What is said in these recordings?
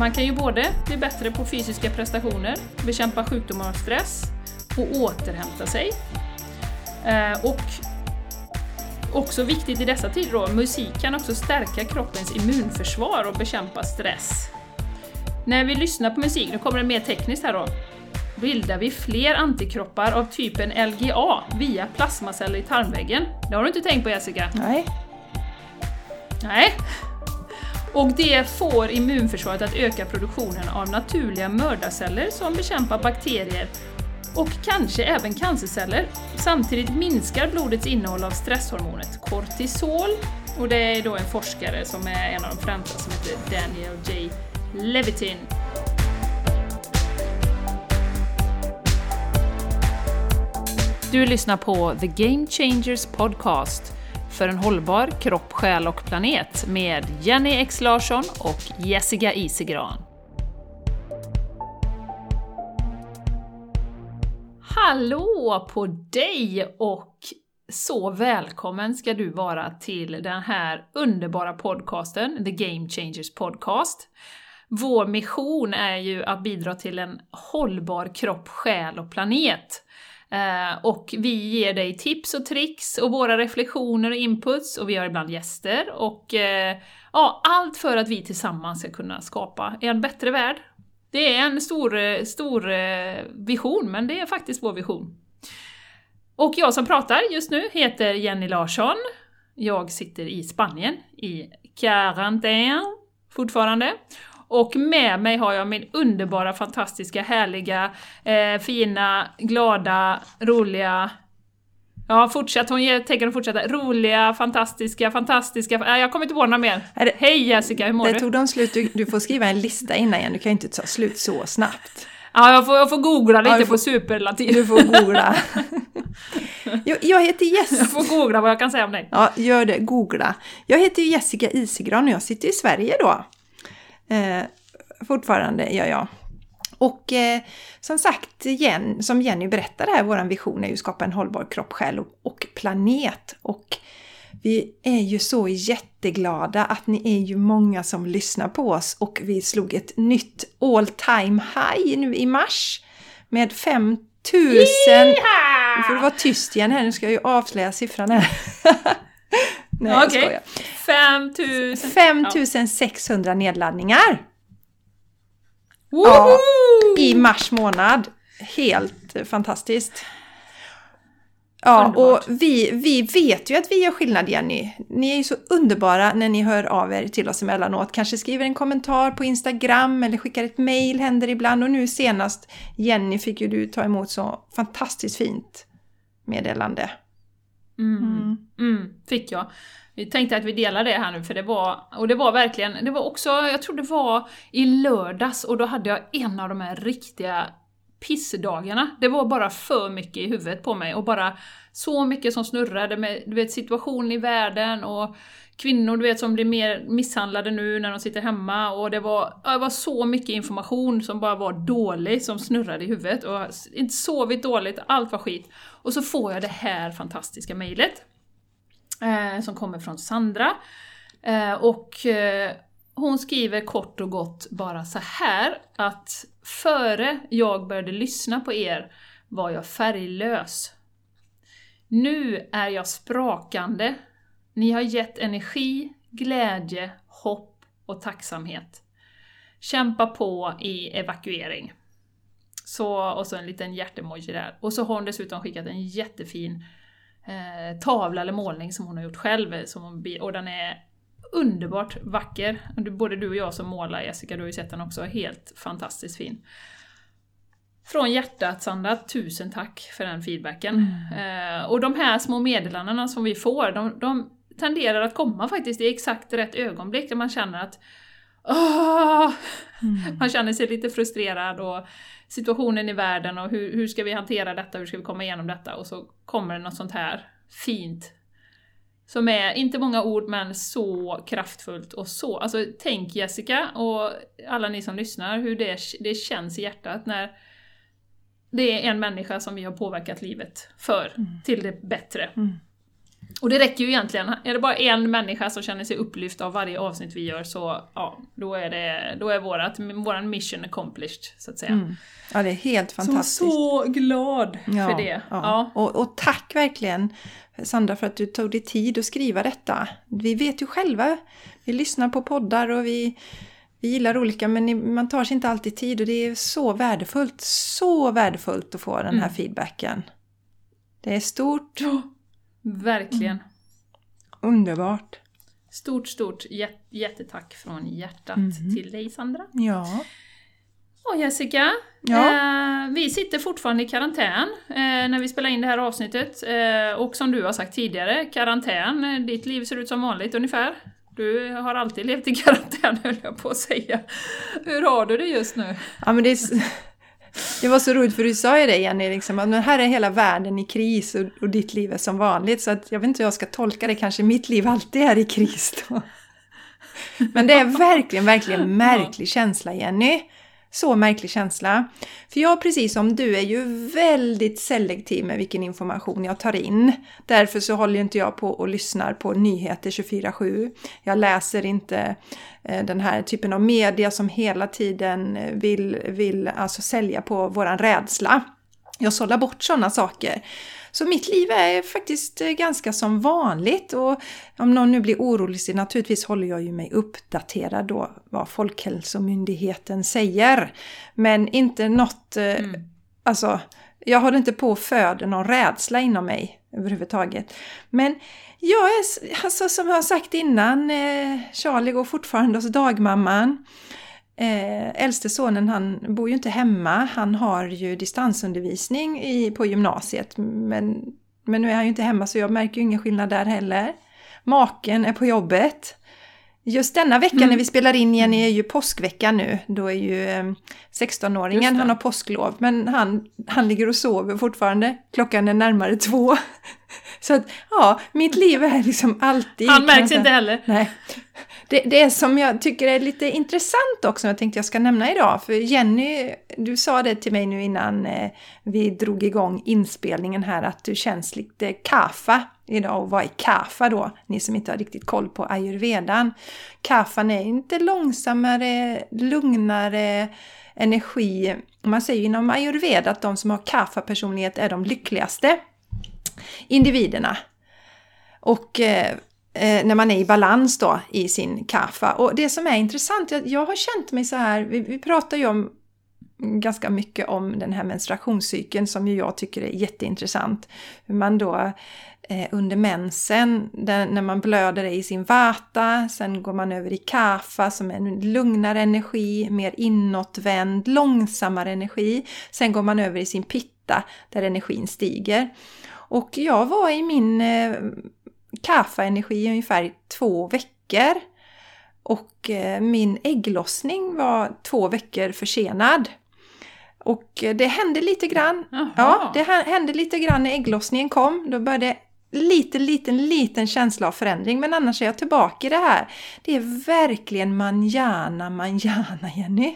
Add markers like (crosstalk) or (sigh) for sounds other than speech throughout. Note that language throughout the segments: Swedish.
Man kan ju både bli bättre på fysiska prestationer, bekämpa sjukdomar och stress och återhämta sig. Eh, och också viktigt i dessa tider då, musik kan också stärka kroppens immunförsvar och bekämpa stress. När vi lyssnar på musik, nu kommer det mer tekniskt här då, bildar vi fler antikroppar av typen LGA via plasmaceller i tarmväggen. Det har du inte tänkt på Jessica? Nej. Nej. Och det får immunförsvaret att öka produktionen av naturliga mördarceller som bekämpar bakterier och kanske även cancerceller. Samtidigt minskar blodets innehåll av stresshormonet kortisol och det är då en forskare som är en av de främsta som heter Daniel J. Levitin. Du lyssnar på The Game Changers Podcast för en hållbar kropp, själ och planet med Jenny X Larsson och Jessica Isegran. Hallå på dig och så välkommen ska du vara till den här underbara podcasten, The Game Changers Podcast. Vår mission är ju att bidra till en hållbar kropp, själ och planet. Eh, och vi ger dig tips och tricks och våra reflektioner och inputs och vi har ibland gäster och eh, ja, allt för att vi tillsammans ska kunna skapa en bättre värld. Det är en stor, eh, stor vision, men det är faktiskt vår vision. Och jag som pratar just nu heter Jenny Larsson. Jag sitter i Spanien, i karantän fortfarande. Och med mig har jag min underbara, fantastiska, härliga, eh, fina, glada, roliga Ja, fortsätt. Hon tänker att fortsätta. Roliga, fantastiska, fantastiska... Nej, jag kommer inte på några mer. Det, Hej Jessica, hur mår det du? Tog de slut. Du, du, får skriva en lista innan igen. Du kan ju inte ta slut så snabbt. Ja, jag får, jag får googla lite ja, får, på superlatin. Du får googla. (laughs) jag, jag heter Jessica... Jag får googla vad jag kan säga om dig. Ja, gör det. Googla. Jag heter Jessica Isigran och jag sitter i Sverige då. Eh, fortfarande gör jag. Och eh, som sagt, igen, som Jenny berättade här, vår vision är ju att skapa en hållbar kropp, själ och, och planet. Och vi är ju så jätteglada att ni är ju många som lyssnar på oss och vi slog ett nytt all time high nu i mars med 5000... Nu får du vara tyst igen här, nu ska jag ju avslöja siffran här. (laughs) Nej, okay. jag skojar. 5000... 5600 nedladdningar! Ja, I mars månad. Helt fantastiskt. Ja, Underbart. och vi, vi vet ju att vi gör skillnad Jenny. Ni är ju så underbara när ni hör av er till oss emellanåt. Kanske skriver en kommentar på Instagram eller skickar ett mail, händer ibland. Och nu senast, Jenny, fick ju du ta emot så fantastiskt fint meddelande. Mm. Mm. Mm, fick jag. Vi tänkte att vi delar det här nu för det var, och det var verkligen, det var också, jag tror det var i lördags och då hade jag en av de här riktiga pissdagarna. Det var bara för mycket i huvudet på mig och bara så mycket som snurrade med du vet, situationen i världen och kvinnor du vet som blir mer misshandlade nu när de sitter hemma och det var, det var så mycket information som bara var dålig som snurrade i huvudet och inte sovit dåligt, allt var skit. Och så får jag det här fantastiska mejlet eh, som kommer från Sandra. Eh, och eh, hon skriver kort och gott bara så här att före jag började lyssna på er var jag färglös. Nu är jag sprakande. Ni har gett energi, glädje, hopp och tacksamhet. Kämpa på i evakuering. Så, och så en liten hjärtemoji där. Och så har hon dessutom skickat en jättefin eh, tavla eller målning som hon har gjort själv. Som hon, och den är underbart vacker. Både du och jag som målar, Jessica, du har ju sett den också, helt fantastiskt fin. Från hjärtat Sandra, tusen tack för den feedbacken. Mm. Eh, och de här små meddelandena som vi får, de, de tenderar att komma faktiskt i exakt rätt ögonblick där man känner att Oh, mm. Man känner sig lite frustrerad och situationen i världen och hur, hur ska vi hantera detta, hur ska vi komma igenom detta? Och så kommer det något sånt här fint som är, inte många ord, men så kraftfullt och så... Alltså tänk Jessica och alla ni som lyssnar, hur det, det känns i hjärtat när det är en människa som vi har påverkat livet för, mm. till det bättre. Mm. Och det räcker ju egentligen, är det bara en människa som känner sig upplyft av varje avsnitt vi gör så ja, då är, det, då är vårat, våran mission accomplished, så att säga. Mm. Ja, det är helt fantastiskt. Så, så glad ja, för det. Ja. ja. Och, och, tack verkligen Sandra för att du tog dig tid att skriva detta. Vi vet ju själva, vi lyssnar på poddar och vi, vi gillar olika men man tar sig inte alltid tid och det är så värdefullt, så värdefullt att få den här mm. feedbacken. Det är stort. Ja, verkligen. Mm. Underbart. Stort, stort jättetack från hjärtat mm. till dig Sandra. Ja. Och Jessica, ja. eh, vi sitter fortfarande i karantän eh, när vi spelar in det här avsnittet. Eh, och som du har sagt tidigare, karantän, eh, ditt liv ser ut som vanligt ungefär. Du har alltid levt i karantän (laughs) höll jag på att säga. Hur har du det just nu? Ja, men det, är, det var så roligt för du sa ju det Jenny, liksom, att här är hela världen i kris och, och, ditt liv är som vanligt. Så att jag vet inte hur jag ska tolka det, kanske mitt liv alltid är i kris då. Men det är verkligen, verkligen märklig känsla Jenny. Så märklig känsla. För jag, precis som du, är ju väldigt selektiv med vilken information jag tar in. Därför så håller inte jag på och lyssnar på nyheter 24-7. Jag läser inte eh, den här typen av media som hela tiden vill, vill alltså sälja på våran rädsla. Jag sållar bort sådana saker. Så mitt liv är faktiskt eh, ganska som vanligt och om någon nu blir orolig så naturligtvis håller jag ju mig uppdaterad då vad Folkhälsomyndigheten säger. Men inte något, eh, mm. alltså jag håller inte på att föda någon rädsla inom mig överhuvudtaget. Men jag är, alltså som jag har sagt innan, eh, Charlie går fortfarande hos dagmamman. Eh, äldste sonen han bor ju inte hemma, han har ju distansundervisning i, på gymnasiet men, men nu är han ju inte hemma så jag märker ju ingen skillnad där heller. Maken är på jobbet. Just denna vecka mm. när vi spelar in igen är ju påskvecka nu. Då är ju eh, 16-åringen, han har påsklov. Men han, han ligger och sover fortfarande. Klockan är närmare två. (laughs) Så att ja, mitt liv är liksom alltid... Han märks inte heller. Nej. Det, det som jag tycker är lite intressant också, som jag tänkte jag ska nämna idag, för Jenny, du sa det till mig nu innan eh, vi drog igång inspelningen här, att du känns lite kafa idag. Och vad är kafa då? Ni som inte har riktigt koll på ayurvedan. Kafan är inte långsammare, lugnare energi. Man säger inom ayurveda att de som har kafa-personlighet är de lyckligaste individerna. Och eh, eh, när man är i balans då i sin kaffa. Och det som är intressant, jag, jag har känt mig så här, vi, vi pratar ju om ganska mycket om den här menstruationscykeln som ju jag tycker är jätteintressant. Hur man då eh, under mensen, där, när man blöder i sin vata, sen går man över i kafa som är en lugnare energi, mer inåtvänd, långsammare energi. Sen går man över i sin pitta där energin stiger. Och jag var i min eh, kaffa-energi i ungefär två veckor. Och eh, min ägglossning var två veckor försenad. Och eh, det hände lite grann. Aha. Ja, det hände lite grann när ägglossningen kom. Då började liten, liten, liten känsla av förändring. Men annars är jag tillbaka i det här. Det är verkligen manjana, manjana, Jenny.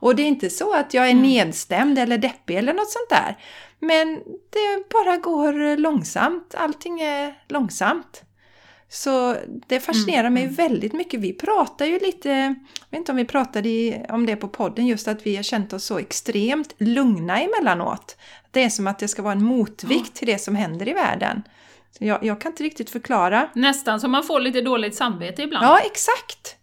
Och det är inte så att jag är mm. nedstämd eller deppig eller något sånt där. Men det bara går långsamt. Allting är långsamt. Så det fascinerar mm. mig mm. väldigt mycket. Vi pratar ju lite, jag vet inte om vi pratade om det på podden, just att vi har känt oss så extremt lugna emellanåt. Det är som att det ska vara en motvikt till det som händer i världen. Så jag, jag kan inte riktigt förklara. Nästan som man får lite dåligt samvete ibland. Ja, exakt!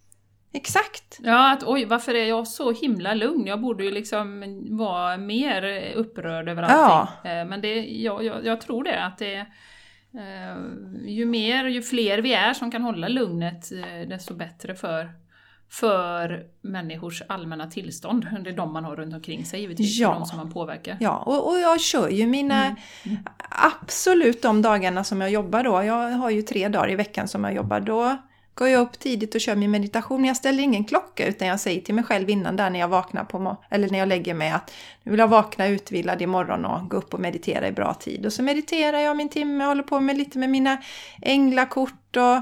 Exakt! Ja, att oj, varför är jag så himla lugn? Jag borde ju liksom vara mer upprörd över allting. Ja. Eh, men det, jag, jag, jag tror det, att det eh, ju mer, ju fler vi är som kan hålla lugnet, eh, desto bättre för, för människors allmänna tillstånd. Det är de man har runt omkring sig givetvis, ja. de som man påverkar. Ja, och, och jag kör ju mina, mm. Mm. absolut de dagarna som jag jobbar då, jag har ju tre dagar i veckan som jag jobbar, då går jag upp tidigt och kör min meditation. Jag ställer ingen klocka utan jag säger till mig själv innan där när jag vaknar på eller när jag lägger mig att nu vill jag vakna utvilad imorgon och gå upp och meditera i bra tid. Och så mediterar jag min timme, håller på med lite med mina änglakort och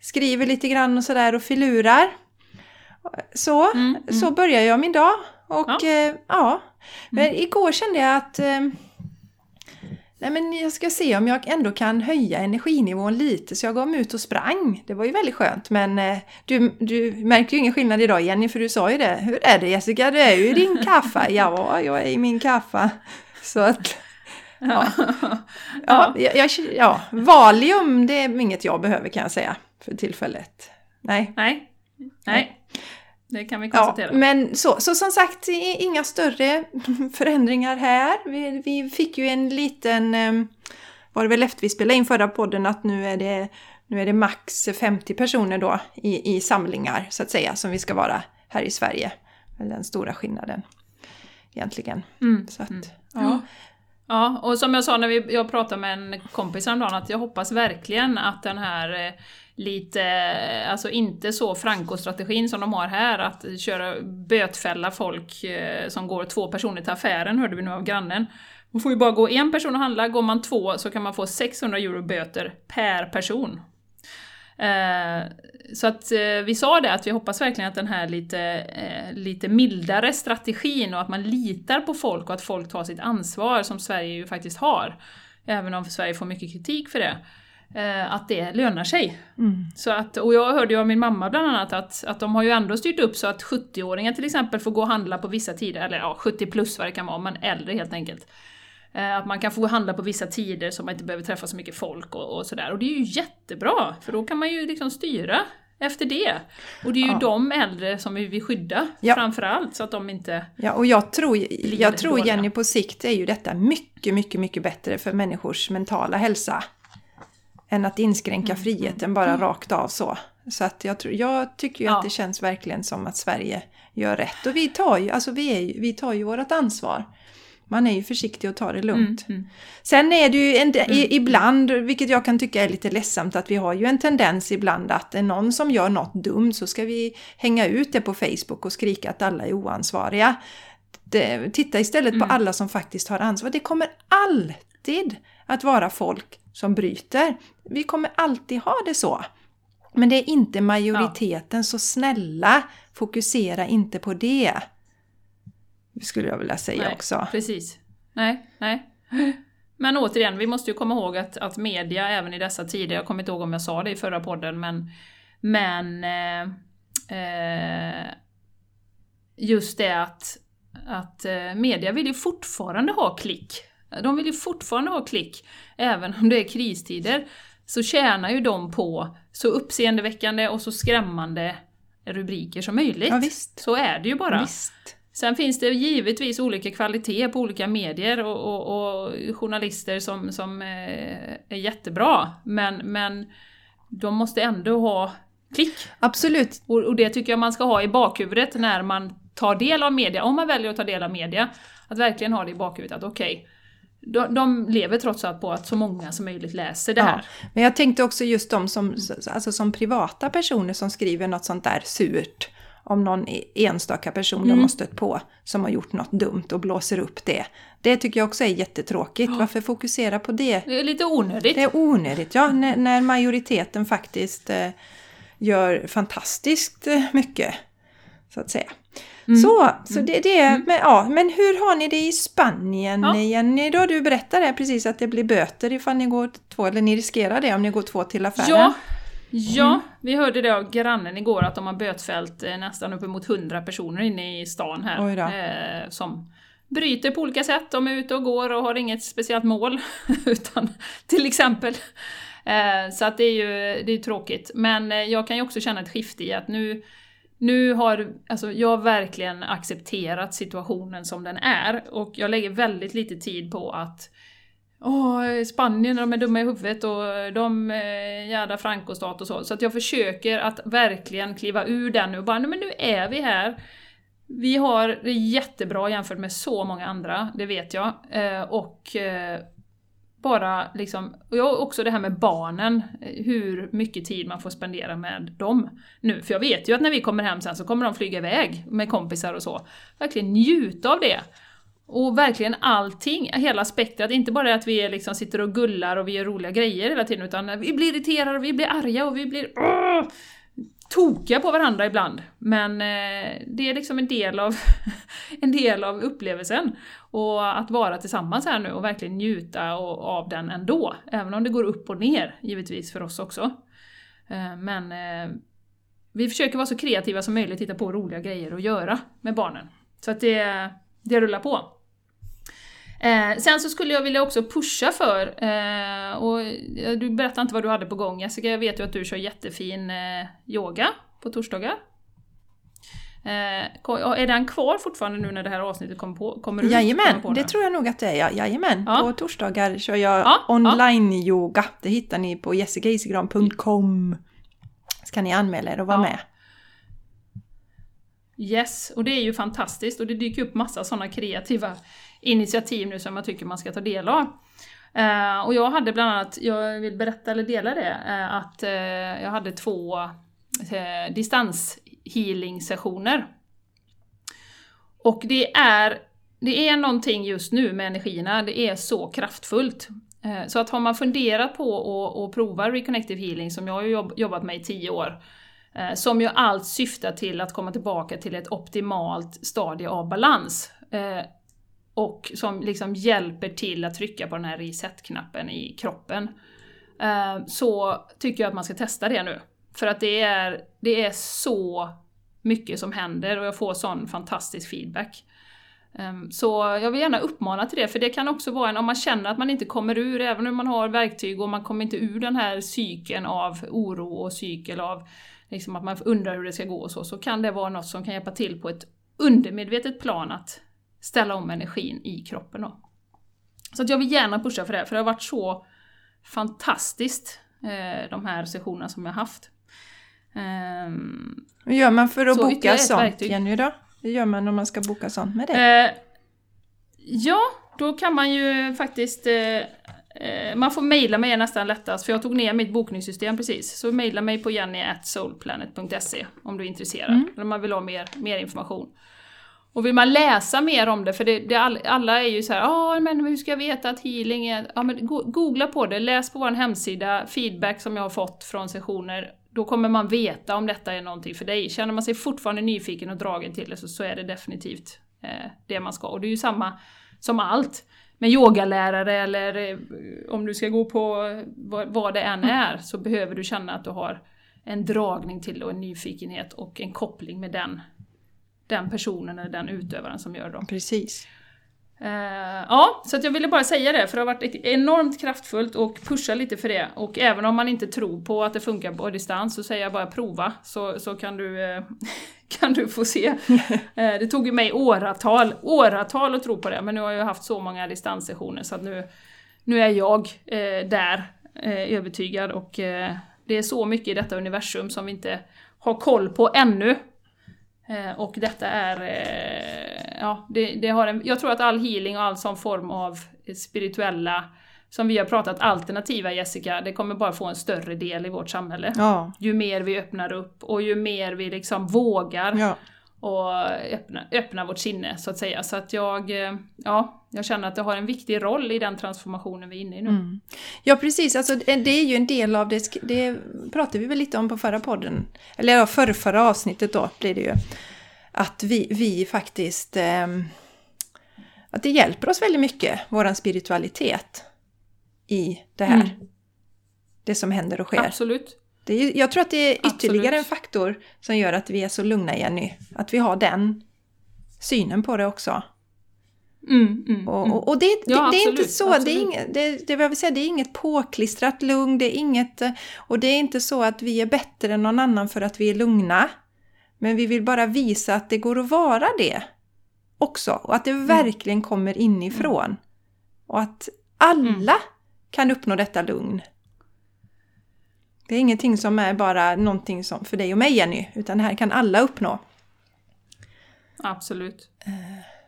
skriver lite grann och sådär och filurar. Så, mm, mm. så börjar jag min dag. Och ja, eh, ja. men mm. igår kände jag att eh, Nej men jag ska se om jag ändå kan höja energinivån lite så jag gav mig ut och sprang. Det var ju väldigt skönt men eh, du, du märker ju ingen skillnad idag Jenny för du sa ju det. Hur är det Jessica? Du är ju i din (laughs) kaffe. Ja, jag är i min kaffe. Så att... Ja. Ja, jag, ja, Valium det är inget jag behöver kan jag säga för tillfället. Nej. Nej. Nej. Det kan vi konstatera. Ja, men så, så som sagt, inga större (laughs) förändringar här. Vi, vi fick ju en liten, ehm, var det väl efter vi spelade in förra podden, att nu är det, nu är det max 50 personer då i, i samlingar så att säga som vi ska vara här i Sverige. Den stora skillnaden egentligen. Mm. Så att, mm. ja. Ja, och som jag sa när vi, jag pratade med en kompis häromdagen, att jag hoppas verkligen att den här eh, lite, alltså inte så Franco-strategin som de har här, att köra bötfälla folk eh, som går två personer till affären, hörde vi nu av grannen. Man får ju bara gå en person och handla, går man två så kan man få 600 euro böter per person. Eh, så att eh, vi sa det, att vi hoppas verkligen att den här lite, eh, lite mildare strategin och att man litar på folk och att folk tar sitt ansvar, som Sverige ju faktiskt har, även om Sverige får mycket kritik för det, att det lönar sig. Mm. Så att, och jag hörde ju av min mamma bland annat att, att de har ju ändå styrt upp så att 70-åringar till exempel får gå och handla på vissa tider, eller ja, 70 plus vad det kan vara, men äldre helt enkelt. Eh, att man kan få handla på vissa tider så man inte behöver träffa så mycket folk och, och sådär. Och det är ju jättebra, för då kan man ju liksom styra efter det. Och det är ju ja. de äldre som vi vill skydda ja. framförallt, så att de inte Ja, och jag tror, jag tror Jenny på sikt är ju detta mycket, mycket, mycket bättre för människors mentala hälsa. Än att inskränka mm. friheten bara mm. rakt av så. Så att jag, tror, jag tycker ju ja. att det känns verkligen som att Sverige gör rätt. Och vi tar ju, alltså vi är, vi tar ju vårt ansvar. Man är ju försiktig och tar det lugnt. Mm, mm. Sen är det ju en, mm. ibland, vilket jag kan tycka är lite ledsamt, att vi har ju en tendens ibland att är någon som gör något dumt så ska vi hänga ut det på Facebook och skrika att alla är oansvariga. Det, titta istället på mm. alla som faktiskt har ansvar. Det kommer alltid att vara folk som bryter. Vi kommer alltid ha det så. Men det är inte majoriteten, ja. så snälla fokusera inte på det. Skulle jag vilja säga nej, också. Precis. Nej, nej. Men återigen, vi måste ju komma ihåg att, att media även i dessa tider, jag kommer inte ihåg om jag sa det i förra podden, men, men eh, eh, just det att, att eh, media vill ju fortfarande ha klick. De vill ju fortfarande ha klick, även om det är kristider. Så tjänar ju de på så uppseendeväckande och så skrämmande rubriker som möjligt. Ja, visst. Så är det ju bara. Visst. Sen finns det givetvis olika kvalitet på olika medier och, och, och journalister som, som eh, är jättebra, men, men de måste ändå ha klick. Absolut. Och, och, det tycker jag man ska ha i bakhuvudet när man tar del av media, om man väljer att ta del av media. Att verkligen ha det i bakhuvudet att okej, okay, de, de, lever trots allt på att så många som möjligt läser det här. Ja, men jag tänkte också just de som, alltså som privata personer som skriver något sånt där surt om någon e-, enstaka person mm. de har stött på som har gjort något dumt och blåser upp det. Det tycker jag också är jättetråkigt. Ja. Varför fokusera på det? Det är lite onödigt. Det är onödigt, ja. När, när majoriteten faktiskt eh, gör fantastiskt eh, mycket, så att säga. Mm. Så, så mm. det, det mm. men, ja, men hur har ni det i Spanien ja. Jenny? Då du berättade precis att det blir böter ifall ni går två, eller ni riskerar det om ni går två till affären. Ja, Ja, mm. vi hörde det av grannen igår att de har bötfällt eh, nästan uppemot 100 personer inne i stan här. Eh, som bryter på olika sätt. De är ute och går och har inget speciellt mål. (laughs) utan till exempel. Eh, så att det är ju det är tråkigt. Men eh, jag kan ju också känna ett skifte i att nu nu har alltså, jag verkligen accepterat situationen som den är och jag lägger väldigt lite tid på att Åh, Spanien, de är dumma i huvudet och de eh, jävla frankostat och så. Så att jag försöker att verkligen kliva ur den nu och bara, nej men nu är vi här. Vi har det jättebra jämfört med så många andra, det vet jag. Eh, och eh, bara liksom, och också det här med barnen, eh, hur mycket tid man får spendera med dem nu. För jag vet ju att när vi kommer hem sen så kommer de flyga iväg med kompisar och så. Verkligen njuta av det. Och verkligen allting, hela spektrat, inte bara att vi liksom sitter och gullar och vi gör roliga grejer hela tiden, utan vi blir irriterade och vi blir arga och vi blir... Åh! Tokiga på varandra ibland. Men eh, det är liksom en del, av (laughs) en del av upplevelsen. Och att vara tillsammans här nu och verkligen njuta av den ändå. Även om det går upp och ner, givetvis för oss också. Eh, men eh, vi försöker vara så kreativa som möjligt, hitta på roliga grejer att göra med barnen. Så att det, det rullar på. Eh, sen så skulle jag vilja också pusha för, eh, och du berättade inte vad du hade på gång Jessica, jag vet ju att du kör jättefin eh, yoga på torsdagar. Eh, är den kvar fortfarande nu när det här avsnittet kommer, på, kommer ut? Jajamän, på det tror jag nog att det är. Ja. Jajamän, Ja. på torsdagar kör jag Ja, online-yoga. Det hittar ni på jessicaisigran.com. Så kan ni anmäla er och vara Ja. med. Yes, och det är ju fantastiskt och det dyker upp massa sådana kreativa initiativ nu som jag tycker man ska ta del av. Eh, och jag hade bland annat, jag vill berätta eller dela det, eh, att eh, jag hade två distanshealing sessioner. Och det är, det är någonting just nu med energierna, det är så kraftfullt. Så att har man funderat på att prova Reconnective Healing, som jag har jobbat med i tio år, som ju allt syftar till att komma tillbaka till ett optimalt stadie av balans. Och som liksom hjälper till att trycka på den här reset-knappen i kroppen. Eh, så tycker jag att man ska testa det nu. För att det är, det är så mycket som händer och jag får sån fantastisk feedback. Ehm, så jag vill gärna uppmana till det, för det kan också vara en, om man känner att man inte kommer ur, även om man har verktyg och man kommer inte ur den här cykeln av oro och cykel av liksom att man undrar hur det ska gå och så, så kan det vara något som kan hjälpa till på ett undermedvetet plan att ställa om energin i kroppen då. Så att jag vill gärna pusha för det, för det har varit så fantastiskt, eh, de här sessionerna som jag haft. Ehm, Hur gör man för att Så boka sånt, verktyg. Jenny då? Hur gör man om man ska boka sånt med dig? Eh, ja, då kan man ju faktiskt... Eh, eh, man får mejla mig nästan lättast, för jag tog ner mitt bokningssystem precis. Så mejla mig på jenny.soulplanet.se om du är intresserad, Mm. eller om man vill ha mer, mer information. Och vill man läsa mer om det, för det, det alla är ju så här, ja men hur ska jag veta att healing är... Ja men go- googla på det, läs på vår hemsida, feedback som jag har fått från sessioner. Då kommer man veta om detta är någonting för dig. Känner man sig fortfarande nyfiken och dragen till det så, så är det definitivt eh, det man ska. Och det är ju samma som allt. Med yogalärare eller eh, om du ska gå på vad, vad det än är så behöver du känna att du har en dragning till och en nyfikenhet och en koppling med den, den personen eller den utövaren som gör dem. Precis. Eh, ja, så jag ville bara säga det, för det har varit enormt kraftfullt och pusha lite för det. Och även om man inte tror på att det funkar på distans så säger jag bara prova, så, så kan, du, eh, (laughs) kan du få se. (laughs) Eh, det tog ju mig åratal, åratal att tro på det, men nu har jag haft så många distanssessioner så att nu, nu är jag där, övertygad. Och det är så mycket i detta universum som vi inte har koll på ännu. Eh, och detta är, eh, ja, det, det har en, jag tror att all healing och all sån form av spirituella, som vi har pratat alternativa Jessica, det kommer bara få en större del i vårt samhälle. Ja. Ju mer vi öppnar upp och ju mer vi liksom vågar ja. Och öppna, öppna vårt sinne så att säga. Så att jag, eh, ja, jag känner att det har en viktig roll i den transformationen vi är inne i nu. Mm. Ja, precis. Alltså, det är ju en del av det. Det pratade vi väl lite om på förra podden. Eller ja, förra, förra avsnittet då blir det ju. Att vi, vi faktiskt... ehm, att det hjälper oss väldigt mycket, våran spiritualitet, i det här. Mm. Det som händer och sker. Absolut. Det är, jag tror att det är ytterligare Absolut. en faktor som gör att vi är så lugna, Jenny. Att vi har den synen på det också. Mm, mm, Och, mm. och, och det, det, Ja, det är inte absolut, så, det är, inget, det, det jag vill säga, det är inget påklistrat lugn, det är inget, och det är inte så att vi är bättre än någon annan för att vi är lugna. Men vi vill bara visa att det går att vara det också, och att det Mm. verkligen kommer inifrån. Och att alla Mm. kan uppnå detta lugn. Det är ingenting som är bara någonting som för dig och mig Jenny, utan det här kan alla uppnå. Absolut.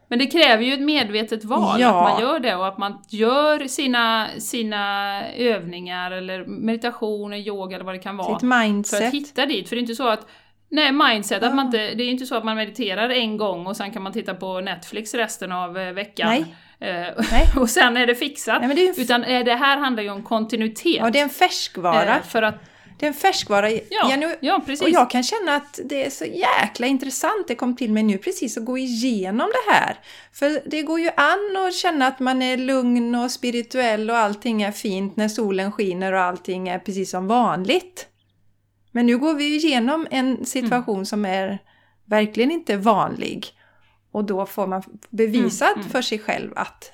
Men det kräver ju ett medvetet val, Ja. att man gör det och att man gör sina, sina övningar eller meditation, yoga eller vad det kan vara. Sitt För att mindset. hitta dit, för det är inte så att Nej, mindset, att man inte, det är inte så att man mediterar en gång och sen kan man titta på Netflix resten av eh, veckan. Nej. Eh, (laughs) och sen är det fixat. Nej, det är ju Utan eh, det här handlar ju om kontinuitet. Ja, det är en färskvara. Eh, för att, Det är en färskvara. Ja, Jenny, ja precis. och jag kan känna att det är så jäkla intressant, det kom till mig nu precis, att gå igenom det här. För det går ju an att känna att man är lugn och spirituell och allting är fint när solen skiner och allting är precis som vanligt. Men nu går vi igenom en situation mm. som är verkligen inte vanlig. Och då får man bevisat mm, mm. för sig själv att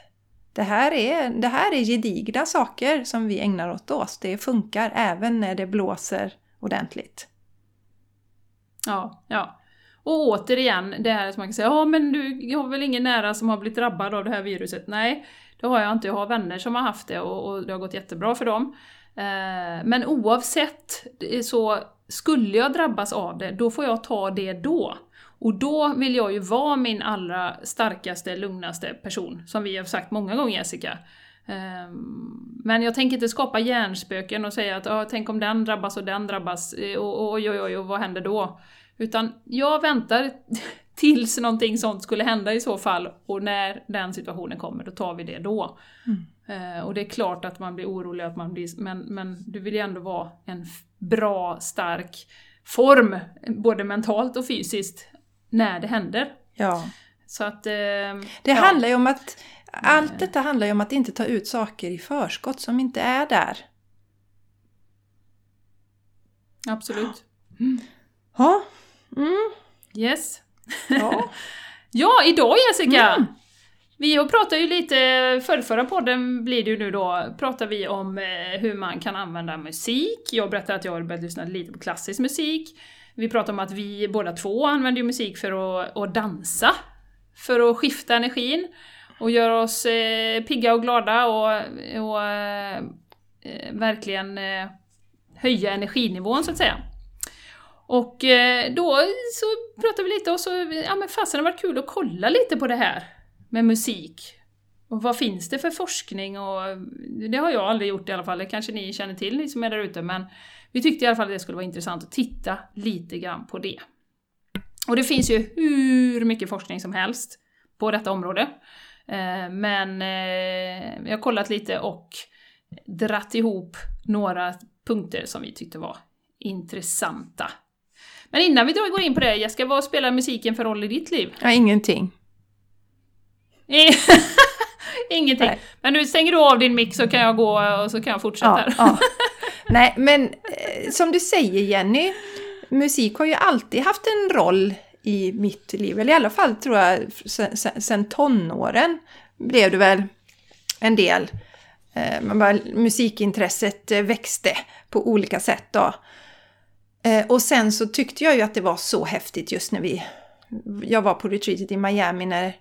det här, är, det här är gedigna saker som vi ägnar åt oss. Det funkar även när det blåser ordentligt. Ja, ja. Och återigen det här som man kan säga, ja men du har väl ingen nära som har blivit drabbad av det här viruset? Nej, det har jag inte. Jag har vänner som har haft det och, och det har gått jättebra för dem. Eh, men oavsett så skulle jag drabbas av det, då får jag ta det då. Och då vill jag ju vara min allra starkaste, lugnaste person, som vi har sagt många gånger Jessica. Ehm, men jag tänker inte skapa hjärnspöken och säga att tänk om den drabbas och den drabbas, eh, och oj oj oj, vad händer då? Utan jag väntar (laughs) tills någonting sånt skulle hända i så fall, och när den situationen kommer, då tar vi det då. Mm. Uh, och det är klart att man blir orolig, att man blir, men, men du vill ju ändå vara en bra, stark form, både mentalt och fysiskt, när det händer. Ja. Så att... Eh, det ja. handlar ju om att... Allt detta handlar ju om att inte ta ut saker i förskott som inte är där. Absolut. (gasps) Ja. Mm. Yes. Ja. (laughs) ja, idag Jessica! Mm. Vi pratar ju lite, för förra podden blir det ju nu då, pratar vi om eh, hur man kan använda musik. Jag berättade att jag har börjat lyssna lite på klassisk musik. Vi pratar om att vi båda två använder musik för att, att dansa, för att skifta energin och göra oss eh, pigga och glada och, och eh, verkligen eh, höja energinivån så att säga. Och eh, då så pratade vi lite och så, ja men fasen det har varit kul att kolla lite på det här med musik. Och vad finns det för forskning och det har jag aldrig gjort i alla fall, det kanske ni känner till ni som är där ute men vi tyckte i alla fall att det skulle vara intressant att titta lite grann på det. Och det finns ju hur mycket forskning som helst på detta område. Eh, men eh, vi har kollat lite och dratt ihop några punkter som vi tyckte var intressanta. Men innan vi går in på det, Jessica, vad spelar musiken för roll i ditt liv? Ja, ingenting. (laughs) ingenting. Nej. Men nu stänger du av din mick så kan jag gå och så kan jag fortsätta. Ja, ja. (laughs) Nej, men eh, som du säger Jenny, musik har ju alltid haft en roll i mitt liv. Eller i alla fall tror jag sen, sen, sen tonåren blev det väl en del. Eh, man bara, musikintresset eh, växte på olika sätt då. Eh, och sen så tyckte jag ju att det var så häftigt just när vi... Jag var på retreatet i Miami när,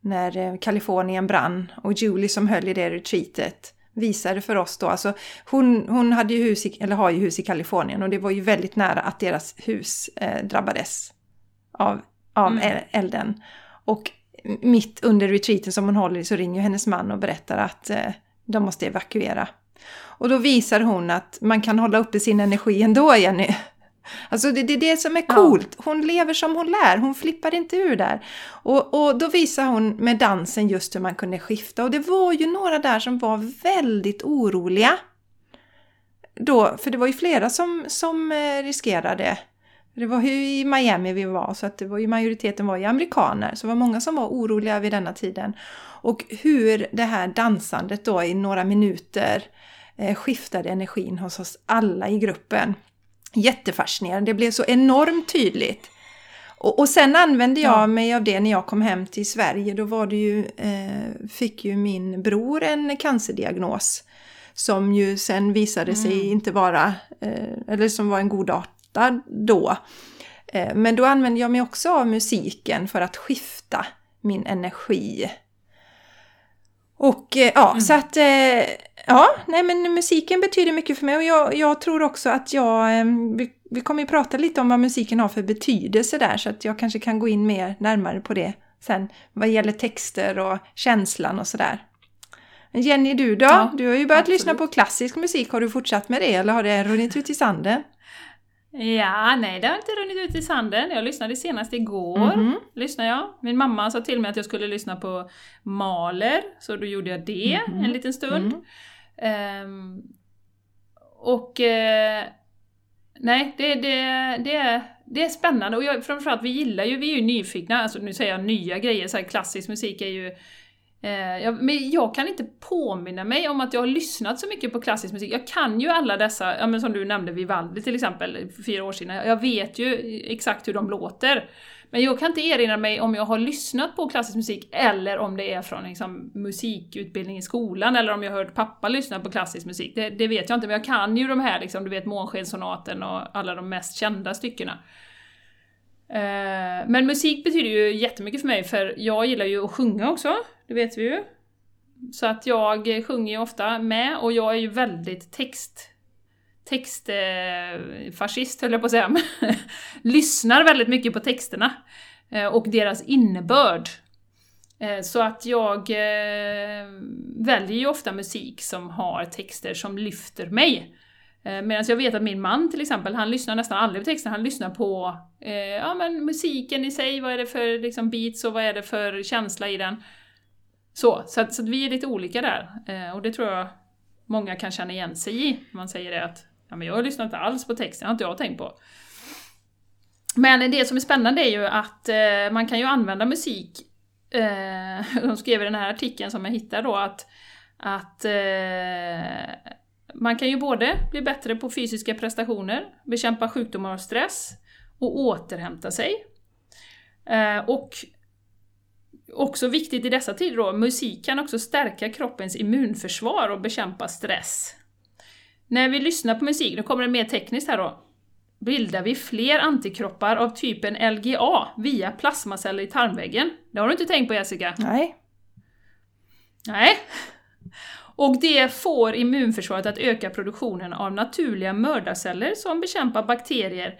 när eh, Kalifornien brann och Julie som höll i det retreatet visade för oss då. Alltså hon, hon hade ju hus i, eller har ju hus i Kalifornien och det var ju väldigt nära att deras hus eh, drabbades av, av mm. elden. Och mitt under retreaten som hon håller i så ringer hennes man och berättar att eh, de måste evakuera. Och då visar hon att man kan hålla uppe sin energi ändå, Jenny. Alltså det, det är det som är coolt. Hon lever som hon lär, hon flippar inte ur där. Och, och då visar hon med dansen just hur man kunde skifta. Och det var ju några där som var väldigt oroliga. Då, för det var ju flera som, som eh, riskerade. Det var ju i Miami vi var, så att det var ju majoriteten var ju amerikaner. Så det var många som var oroliga vid denna tiden. Och hur det här dansandet då i några minuter eh, skiftade energin hos oss alla i gruppen jättefascinerande. Det blev så enormt tydligt. Och, och sen använde jag ja. mig av det när jag kom hem till Sverige. Då var det ju, eh, fick ju min bror en cancerdiagnos. Som ju sen visade mm. sig inte vara, eh, eller som var en godartad då. Eh, men då använde jag mig också av musiken för att skifta min energi. Och eh, ja, mm. så att eh, Ja, nej men musiken betyder mycket för mig och jag, jag tror också att jag... Ehm, vi, vi kommer ju prata lite om vad musiken har för betydelse där så att jag kanske kan gå in mer närmare på det sen vad gäller texter och känslan och sådär. Jenny, du då? Ja, du har ju börjat absolut. lyssna på klassisk musik. Har du fortsatt med det eller har det runnit ut i sanden? Ja, nej det har inte runnit ut i sanden. Jag lyssnade senast igår. Mm -hmm. Lyssnade jag. Min mamma sa till mig att jag skulle lyssna på Maler, så då gjorde jag det mm -hmm. en liten stund. Mm. Um, och uh, nej, det, det, det, är, det är spännande och jag, framförallt vi gillar ju, vi är ju nyfikna, alltså nu säger jag nya grejer, så här, klassisk musik är ju eh, jag, men jag kan inte påminna mig om att jag har lyssnat så mycket på klassisk musik. Jag kan ju alla dessa, ja, men som du nämnde Vivaldi till exempel, för fyra år sedan. Jag vet ju exakt hur de låter. Men jag kan inte erinra mig om jag har lyssnat på klassisk musik eller om det är från liksom, musikutbildning i skolan eller om jag har hört pappa lyssna på klassisk musik. Det, det vet jag inte, men jag kan ju de här, liksom, du vet Månskenssonaten och alla de mest kända styckena. Eh, men musik betyder ju jättemycket för mig, för jag gillar ju att sjunga också, det vet vi ju. Så att jag sjunger ju ofta med och jag är ju väldigt text textfascist höll jag på att säga, (laughs) lyssnar väldigt mycket på texterna eh, och deras innebörd. Eh, så att jag eh, väljer ju ofta musik som har texter som lyfter mig. Medan jag vet att min man till exempel, han lyssnar nästan aldrig på texten, han lyssnar på ja, men musiken i sig, vad är det för liksom, beats och vad är det för känsla i den. Så, så, att, så att vi är lite olika där. och det tror jag många kan känna igen sig i. Man säger det att Ja, men jag lyssnar inte alls på texten, det har inte jag tänkt på. Men det som är spännande är ju att eh, man kan ju använda musik, eh, (laughs) de skrev i den här artikeln som jag hittade då att, att eh, man kan ju både bli bättre på fysiska prestationer, bekämpa sjukdomar och stress och återhämta sig. Eh, och också viktigt i dessa tider då, musik kan också stärka kroppens immunförsvar och bekämpa stress. När vi lyssnar på musik, nu kommer det mer tekniskt här då, bildar vi fler antikroppar av typen LGA via plasmaceller i tarmväggen. Det har du inte tänkt på Jessica? Nej. Nej. Och det får immunförsvaret att öka produktionen av naturliga mördarceller som bekämpar bakterier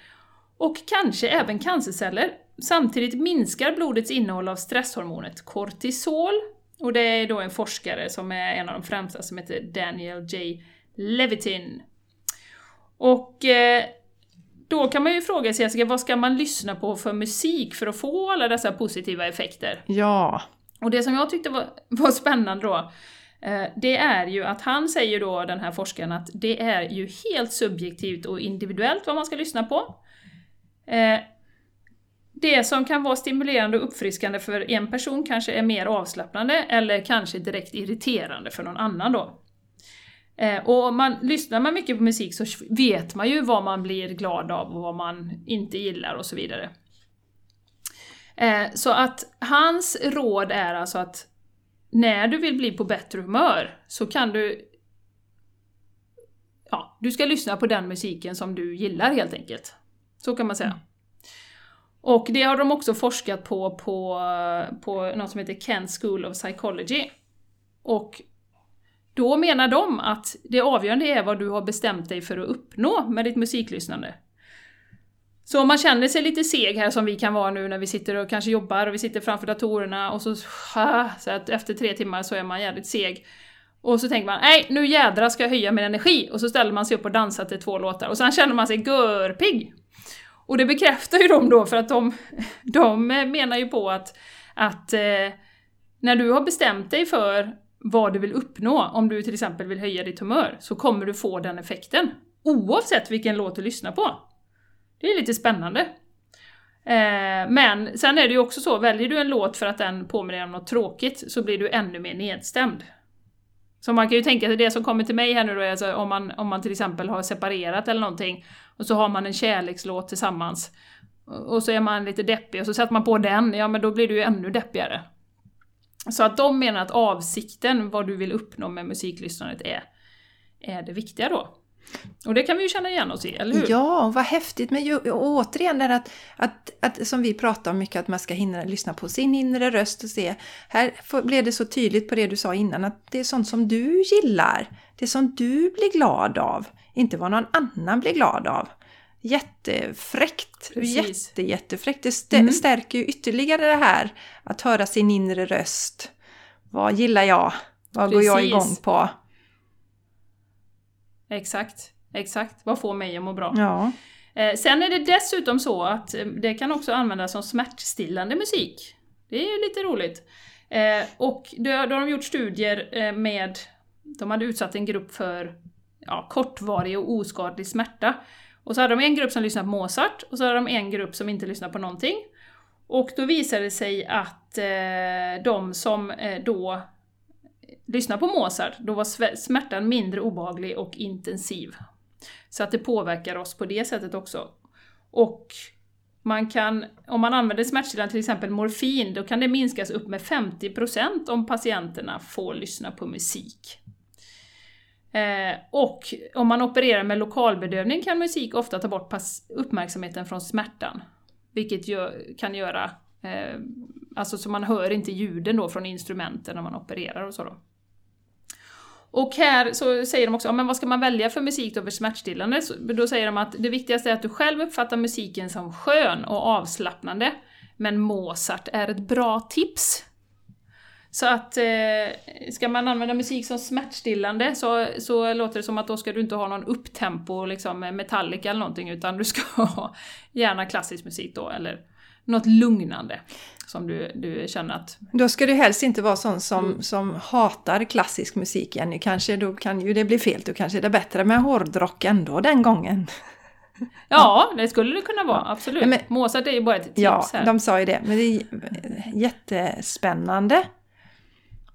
och kanske även cancerceller. Samtidigt minskar blodets innehåll av stresshormonet kortisol. Och det är då en forskare som är en av de främsta som heter Daniel J. Levitin. Och eh, då kan man ju fråga sig, Jessica, vad ska man lyssna på för musik för att få alla dessa positiva effekter? Ja. Och det som jag tyckte var, (laughs) var spännande då, eh, det är ju att han säger då, den här forskaren, att det är ju helt subjektivt och individuellt vad man ska lyssna på. Eh, det som kan vara stimulerande och uppfriskande för en person kanske är mer avslappnande eller kanske direkt irriterande för någon annan då. Eh, och man, lyssnar man mycket på musik så vet man ju vad man blir glad av och vad man inte gillar och så vidare. Eh, så att hans råd är alltså att när du vill bli på bättre humör så kan du Ja, du ska lyssna på den musiken som du gillar helt enkelt. Så kan man säga. Och det har de också forskat på på, på något som heter Kent School of Psychology. Och då menar de att det avgörande är vad du har bestämt dig för att uppnå med ditt musiklyssnande. Så om man känner sig lite seg här som vi kan vara nu när vi sitter och kanske jobbar och vi sitter framför datorerna och så, så att efter tre timmar så är man jävligt seg. Och så tänker man, nej nu jädra ska jag höja min energi! Och så ställer man sig upp och dansar till två låtar och sen känner man sig görpigg! Och det bekräftar ju de då för att de, de menar ju på att, att eh, när du har bestämt dig för vad du vill uppnå, om du till exempel vill höja ditt humör, så kommer du få den effekten. Oavsett vilken låt du lyssnar på. Det är lite spännande. Eh, men sen är det ju också så, väljer du en låt för att den påminner om något tråkigt så blir du ännu mer nedstämd. Så man kan ju tänka sig det som kommer till mig här nu då, alltså om, man, om man till exempel har separerat eller någonting och så har man en kärlekslåt tillsammans och så är man lite deppig och så sätter man på den, ja men då blir du ju ännu deppigare. Så att de menar att avsikten, vad du vill uppnå med musiklyssnandet är, är det viktiga då. Och det kan vi ju känna igen oss i, eller hur? Ja, vad häftigt! Men ju, återigen det att, att, att, som vi pratar om mycket, att man ska hinna lyssna på sin inre röst och se. Här blev det så tydligt på det du sa innan, att det är sånt som du gillar. Det är sånt du blir glad av, inte vad någon annan blir glad av. Jättefräckt! Precis. Jätte, jättefräckt! Det st mm. stärker ju ytterligare det här att höra sin inre röst. Vad gillar jag? Vad Precis. går jag igång på? Exakt, exakt. Vad får mig att må bra? Ja. Eh, sen är det dessutom så att eh, det kan också användas som smärtstillande musik. Det är ju lite roligt. Eh, och då, då har de gjort studier med, de hade utsatt en grupp för ja, kortvarig och oskadlig smärta. Och så hade de en grupp som lyssnade på Mozart, och så hade de en grupp som inte lyssnade på någonting. Och då visade det sig att eh, de som eh, då lyssnade på Mozart, då var smärtan mindre obehaglig och intensiv. Så att det påverkar oss på det sättet också. Och man kan, om man använder smärtstillande, till exempel morfin, då kan det minskas upp med 50% om patienterna får lyssna på musik. Eh, och om man opererar med lokalbedövning kan musik ofta ta bort uppmärksamheten från smärtan. Vilket gör, kan göra, eh, alltså så man hör inte ljuden då från instrumenten när man opererar och så då. Och här så säger de också, ja, men vad ska man välja för musik då för smärtstillande? Så, då säger de att det viktigaste är att du själv uppfattar musiken som skön och avslappnande. Men Mozart är ett bra tips. Så att eh, ska man använda musik som smärtstillande så, så låter det som att då ska du inte ha någon upptempo, liksom Metallica eller någonting, utan du ska (laughs) ha gärna klassisk musik då, eller något lugnande som du, du känner att... Då ska du helst inte vara sån som, mm. som hatar klassisk musik, Jenny. Kanske då kan ju det bli fel, då kanske det är bättre med hårdrock ändå den gången. (laughs) Ja, det skulle det kunna vara, absolut. Men, Mozart är ju bara ett tips ja, här. Ja, de sa ju det. Men det är jättespännande.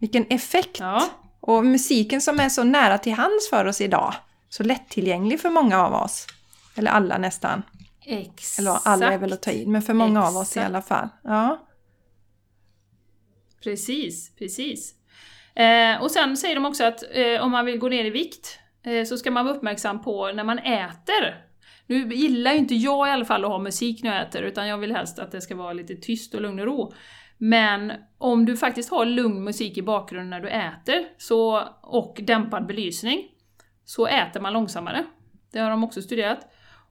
Vilken effekt! Ja. Och musiken som är så nära till hands för oss idag. Så lättillgänglig för många av oss. Eller alla nästan. Exakt. Eller alla är väl att ta in, men för många Exakt. av oss i alla fall. Ja. Precis, precis. Eh, och sen säger de också att eh, om man vill gå ner i vikt eh, så ska man vara uppmärksam på när man äter. Nu gillar ju inte jag i alla fall att ha musik när jag äter, utan jag vill helst att det ska vara lite tyst och lugn och ro. Men om du faktiskt har lugn musik i bakgrunden när du äter, så, och dämpad belysning, så äter man långsammare. Det har de också studerat.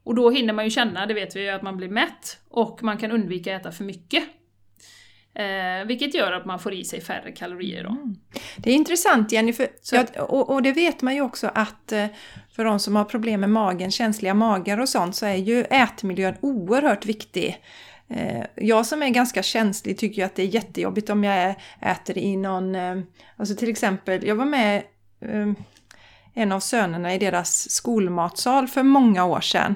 Och då hinner man ju känna, det vet vi ju, att man blir mätt och man kan undvika att äta för mycket. Eh, vilket gör att man får i sig färre kalorier. Då. Mm. Det är intressant Jenny, för, ja, och, och, det vet man ju också att eh, för de som har problem med magen, känsliga magar och sånt, så är ju ätmiljön oerhört viktig. Eh, jag som är ganska känslig tycker ju att det är jättejobbigt om jag äter i någon, eh, alltså till exempel, jag var med eh, en av sönerna i deras skolmatsal för många år sedan.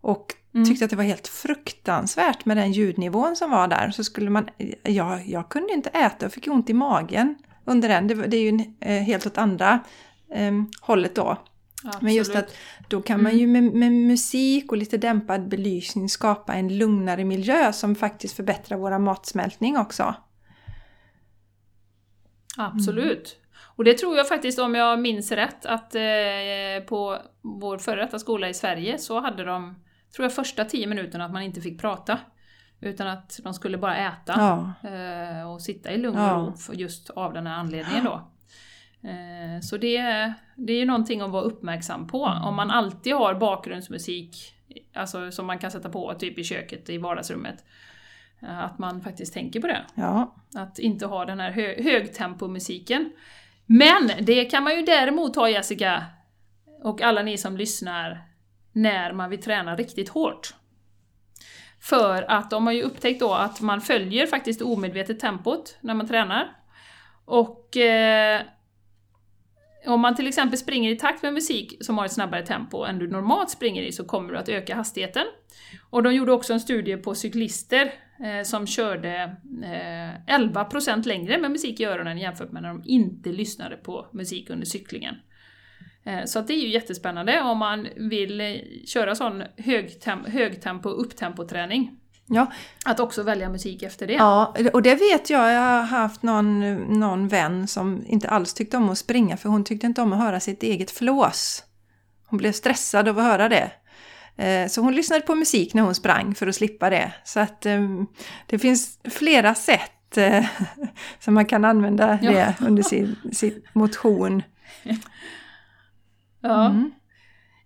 Och Mm. Tyckte att det var helt fruktansvärt med den ljudnivån som var där. Så skulle man, ja, jag kunde inte äta och fick ont i magen under den. Det, det är ju helt åt andra eh, hållet då. Absolut. Men just att då kan man ju mm. med, med, musik och lite dämpad belysning skapa en lugnare miljö som faktiskt förbättrar våra matsmältning också. Absolut. Och det tror jag faktiskt, om jag minns rätt, att eh, på vår före detta skola i Sverige så hade de tror jag, första tio minuterna att man inte fick prata. Utan att de skulle bara äta ja. Eh, och sitta i lugn och ro ja. just av den här anledningen då. Eh, så det, det är ju någonting att vara uppmärksam på. Om man alltid har bakgrundsmusik, alltså som man kan sätta på typ i köket, i vardagsrummet. Eh, att man faktiskt tänker på det. Ja. Att inte ha den här hö högtempomusiken. Men det kan man ju däremot ha Jessica, och alla ni som lyssnar, när man vill träna riktigt hårt. För att de har ju upptäckt då att man följer faktiskt omedvetet tempot när man tränar. Och eh, om man till exempel springer i takt med musik som har ett snabbare tempo än du normalt springer i så kommer du att öka hastigheten. Och de gjorde också en studie på cyklister eh, som körde eh, 11% längre med musik i öronen jämfört med när de inte lyssnade på musik under cyklingen. Eh, så det är ju jättespännande om man vill eh, köra sån högtem högtempo, upptempoträning. Ja. Att också välja musik efter det. Ja, och det vet jag. Jag har haft någon, någon vän som inte alls tyckte om att springa för hon tyckte inte om att höra sitt eget flås. Hon blev stressad av att höra det. Eh, så hon lyssnade på musik när hon sprang för att slippa det. Så att det finns flera sätt (laughs) som man kan använda det ja. under sin, sin motion. Ja. Mm.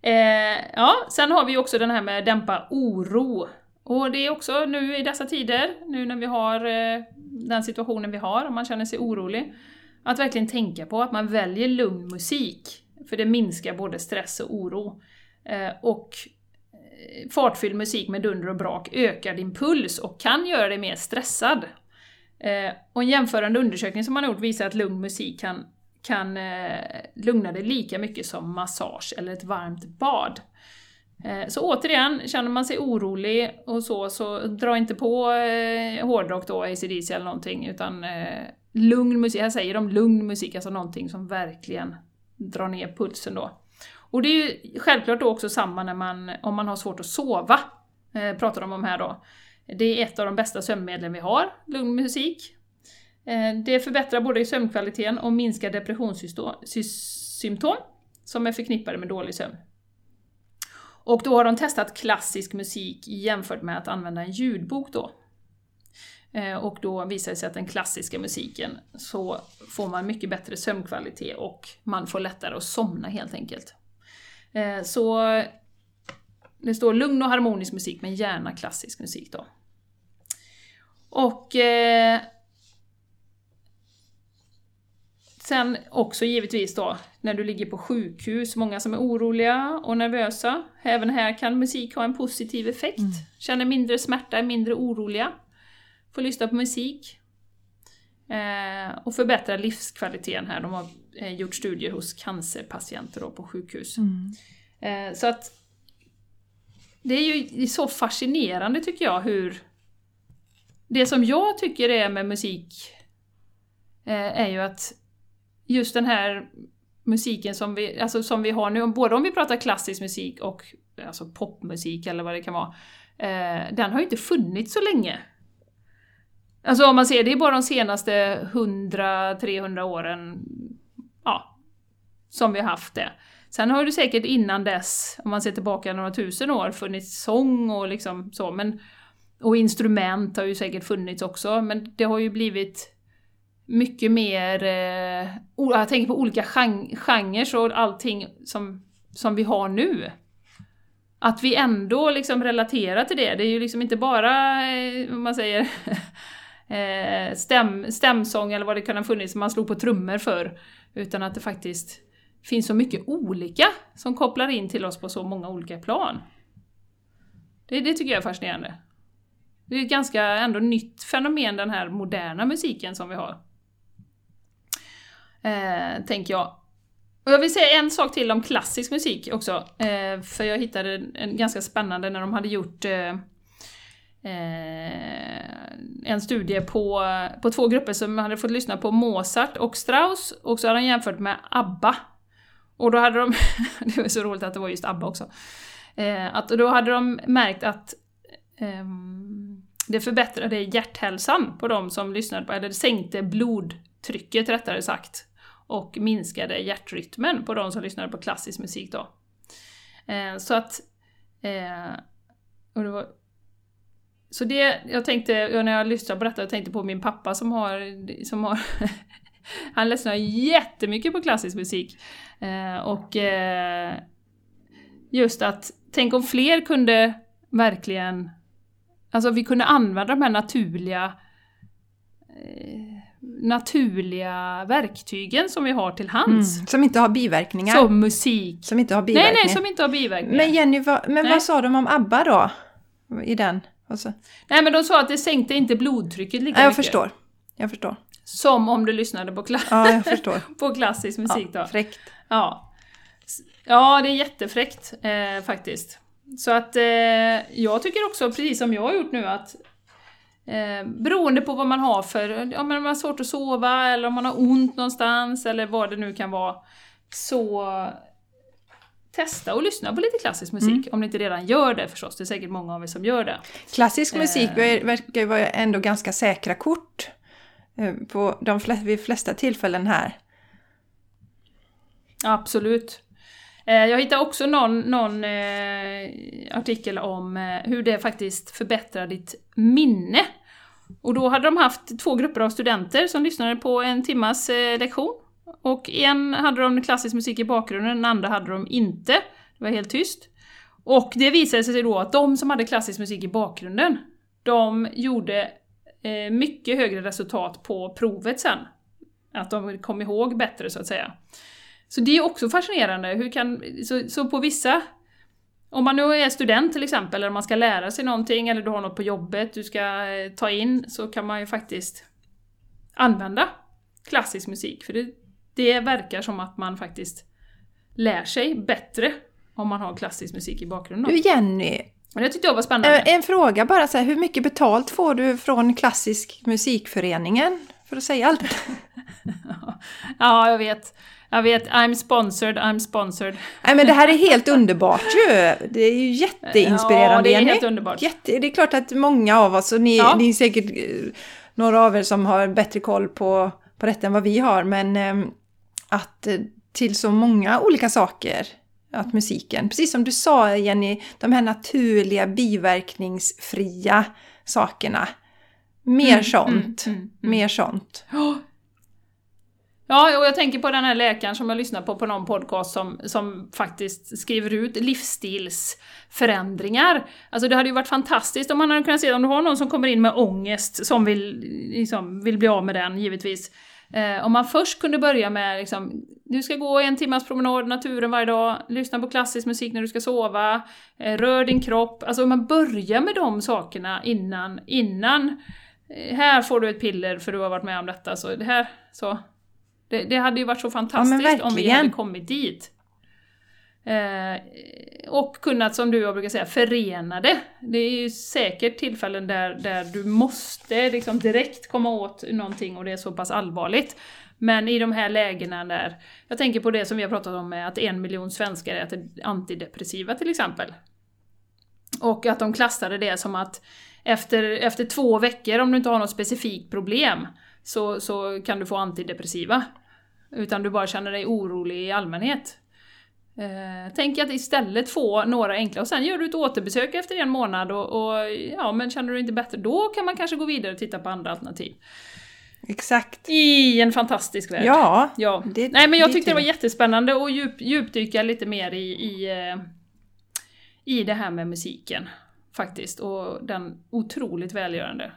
Eh, ja, sen har vi också den här med dämpa oro. Och det är också nu i dessa tider, nu när vi har eh, den situationen vi har, och man känner sig orolig, att verkligen tänka på att man väljer lugn musik. För det minskar både stress och oro. Eh, och eh, fartfylld musik med dunder och brak ökar din puls och kan göra dig mer stressad. Och en jämförande undersökning som man har gjort visar att lugn musik kan kan lugna dig lika mycket som massage eller ett varmt bad. Eh, så återigen, känner man sig orolig och så, så dra inte på eh, hårdrock då, ACDC eller någonting, utan eh, lugn musik, här säger de lugn musik, alltså någonting som verkligen drar ner pulsen då. Och det är ju självklart då också samma när man, om man har svårt att sova, eh, pratar de om här då. Det är ett av de bästa sömnmedlen vi har, lugn musik. Eh, det förbättrar både sömnkvaliteten och minskar depressionssymptom som är förknippade med dålig sömn. Och då har de testat klassisk musik jämfört med att använda en ljudbok då. Eh, och då visar det sig att den klassiska musiken så får man mycket bättre sömnkvalitet och man får lättare att somna helt enkelt. Eh, så det står lugn och harmonisk musik men gärna klassisk musik då. Och eh, Sen också givetvis då, när du ligger på sjukhus, många som är oroliga och nervösa. Även här kan musik ha en positiv effekt. Mm. Känner mindre smärta, är mindre oroliga. Får lyssna på musik. Eh, och förbättra livskvaliteten här. De har eh, gjort studier hos cancerpatienter då på sjukhus. Mm. Eh, så att det är ju det är så fascinerande tycker jag hur... Det som jag tycker är med musik eh, är ju att just den här musiken som vi, alltså som vi har nu, både om vi pratar klassisk musik och alltså popmusik eller vad det kan vara, eh, den har ju inte funnits så länge. Alltså om man ser, det är bara de senaste 100-300 åren ja, som vi har haft det. Sen har det säkert innan dess, om man ser tillbaka några tusen år, funnits sång och liksom så, men och instrument har ju säkert funnits också, men det har ju blivit mycket mer, eh, jag tänker på olika genrer och allting som, som vi har nu. Att vi ändå liksom relaterar till det, det är ju liksom inte bara, eh, vad man säger, (laughs) eh, stäm, stämsång eller vad det kan ha funnits som man slog på trummor för. Utan att det faktiskt finns så mycket olika som kopplar in till oss på så många olika plan. Det, det tycker jag är fascinerande. Det är ett ganska ändå nytt fenomen den här moderna musiken som vi har. Eh, tänker jag. Och jag vill säga en sak till om klassisk musik också. Eh, för jag hittade en ganska spännande när de hade gjort eh, eh en studie på, på två grupper som hade fått lyssna på Mozart och Strauss och så hade de jämfört med ABBA. Och då hade de, (laughs) det var så roligt att det var just ABBA också, eh, att då hade de märkt att ehm, det förbättrade hjärthälsan på de som lyssnade på, eller det sänkte blodtrycket rättare sagt och minskade hjärtrytmen på de som lyssnade på klassisk musik då. Eh, så att... Eh, och det var, så det, jag tänkte, när jag lyssnade på detta, jag tänkte på min pappa som har, som har (laughs) han lyssnar jättemycket på klassisk musik. Eh, och eh, just att, tänk om fler kunde verkligen, alltså vi kunde använda de här naturliga eh, naturliga verktygen som vi har till hands. Mm, som inte har biverkningar. Som musik. Som inte har biverkningar. Nej, nej, som inte har biverkningar. Men Jenny, vad, men vad sa de om ABBA då? I den? Alltså. Nej, men de sa att det sänkte inte blodtrycket lika jag mycket. Jag förstår. Jag förstår. Som om du lyssnade på, kla ja, jag förstår. (laughs) på klassisk musik ja, då. Fräckt. Ja. Ja, det är jättefräckt eh, faktiskt. Så att eh, jag tycker också, precis som jag har gjort nu, att Eh, beroende på vad man har för, ja men om man har svårt att sova eller om man har ont någonstans eller vad det nu kan vara. Så testa och lyssna på lite klassisk musik, mm. om ni inte redan gör det förstås. Det är säkert många av er som gör det. Klassisk musik eh. verkar ju vara ändå ganska säkra kort eh, på de flesta, vid flesta tillfällen här. Absolut. Eh, jag hittade också någon, någon eh, artikel om eh, hur det faktiskt förbättrar ditt minne. Och då hade de haft två grupper av studenter som lyssnade på en timmas eh, lektion. Och en hade de klassisk musik i bakgrunden, den andra hade de inte. Det var helt tyst. Och det visade sig då att de som hade klassisk musik i bakgrunden, de gjorde eh, mycket högre resultat på provet sen. Att de kom ihåg bättre så att säga. Så det är också fascinerande. Hur kan, så, så på vissa om man nu är student till exempel, eller man ska lära sig någonting, eller du har något på jobbet du ska eh, ta in, så kan man ju faktiskt använda klassisk musik. För det, det verkar som att man faktiskt lär sig bättre Om man har klassisk musik i bakgrunden. Du Jenny, Men det tyckte jag var spännande. eh, en fråga bara så här, hur mycket betalt får du från Klassisk musikföreningen? För att säga allt (laughs) Ja, jag vet. Jag vet. I'm sponsored, I'm sponsored. Nej men det här är helt underbart ju! Det är ju jätteinspirerande Ja, det är Jenny. helt underbart. Jätte, det är klart att många av oss, och ni, Ja. ni är säkert eh, några av er som har bättre koll på, på detta än vad vi har, men eh, att eh, till så många olika saker, att musiken, precis som du sa Jenny, de här naturliga biverkningsfria sakerna. Mer Mm, sånt. mm, mm, mm. Mer sånt. Ja, Ja, och jag tänker på den här läkaren som jag lyssnar på på någon podcast som, som faktiskt skriver ut livsstilsförändringar. Alltså det hade ju varit fantastiskt om man hade kunnat se om du har någon som kommer in med ångest som vill, liksom, vill bli av med den, givetvis. Eh, om man först kunde börja med liksom, du ska gå en timmas promenad i naturen varje dag, lyssna på klassisk musik när du ska sova, eh, rör din kropp. Alltså om man börjar med de sakerna innan, innan eh, här får du ett piller för du har varit med om detta, så det här, så. Det, det hade ju varit så fantastiskt om vi hade kommit dit. Eh, och kunnat, som du jag brukar säga, förena det. Det är ju säkert tillfällen där, där du måste liksom direkt komma åt någonting och det är så pass allvarligt. Men i de här lägena där, jag tänker på det som vi har pratat om med att en miljon svenskar äter antidepressiva till exempel. Och att de klassade det som att efter, efter två veckor, om du inte har något specifikt problem, så, så kan du få antidepressiva. Utan du bara känner dig orolig i allmänhet. Eh, tänk att istället få några enkla, och sen gör du ett återbesök efter en månad och, och ja, men känner du inte bättre, då kan man kanske gå vidare och titta på andra alternativ. Exakt. I en fantastisk värld. Ja. Ja. Det- Nej men jag det tyckte det var jättespännande att djup, djupdyka lite mer i, i, eh, i det här med musiken. Faktiskt. Och den otroligt välgörande,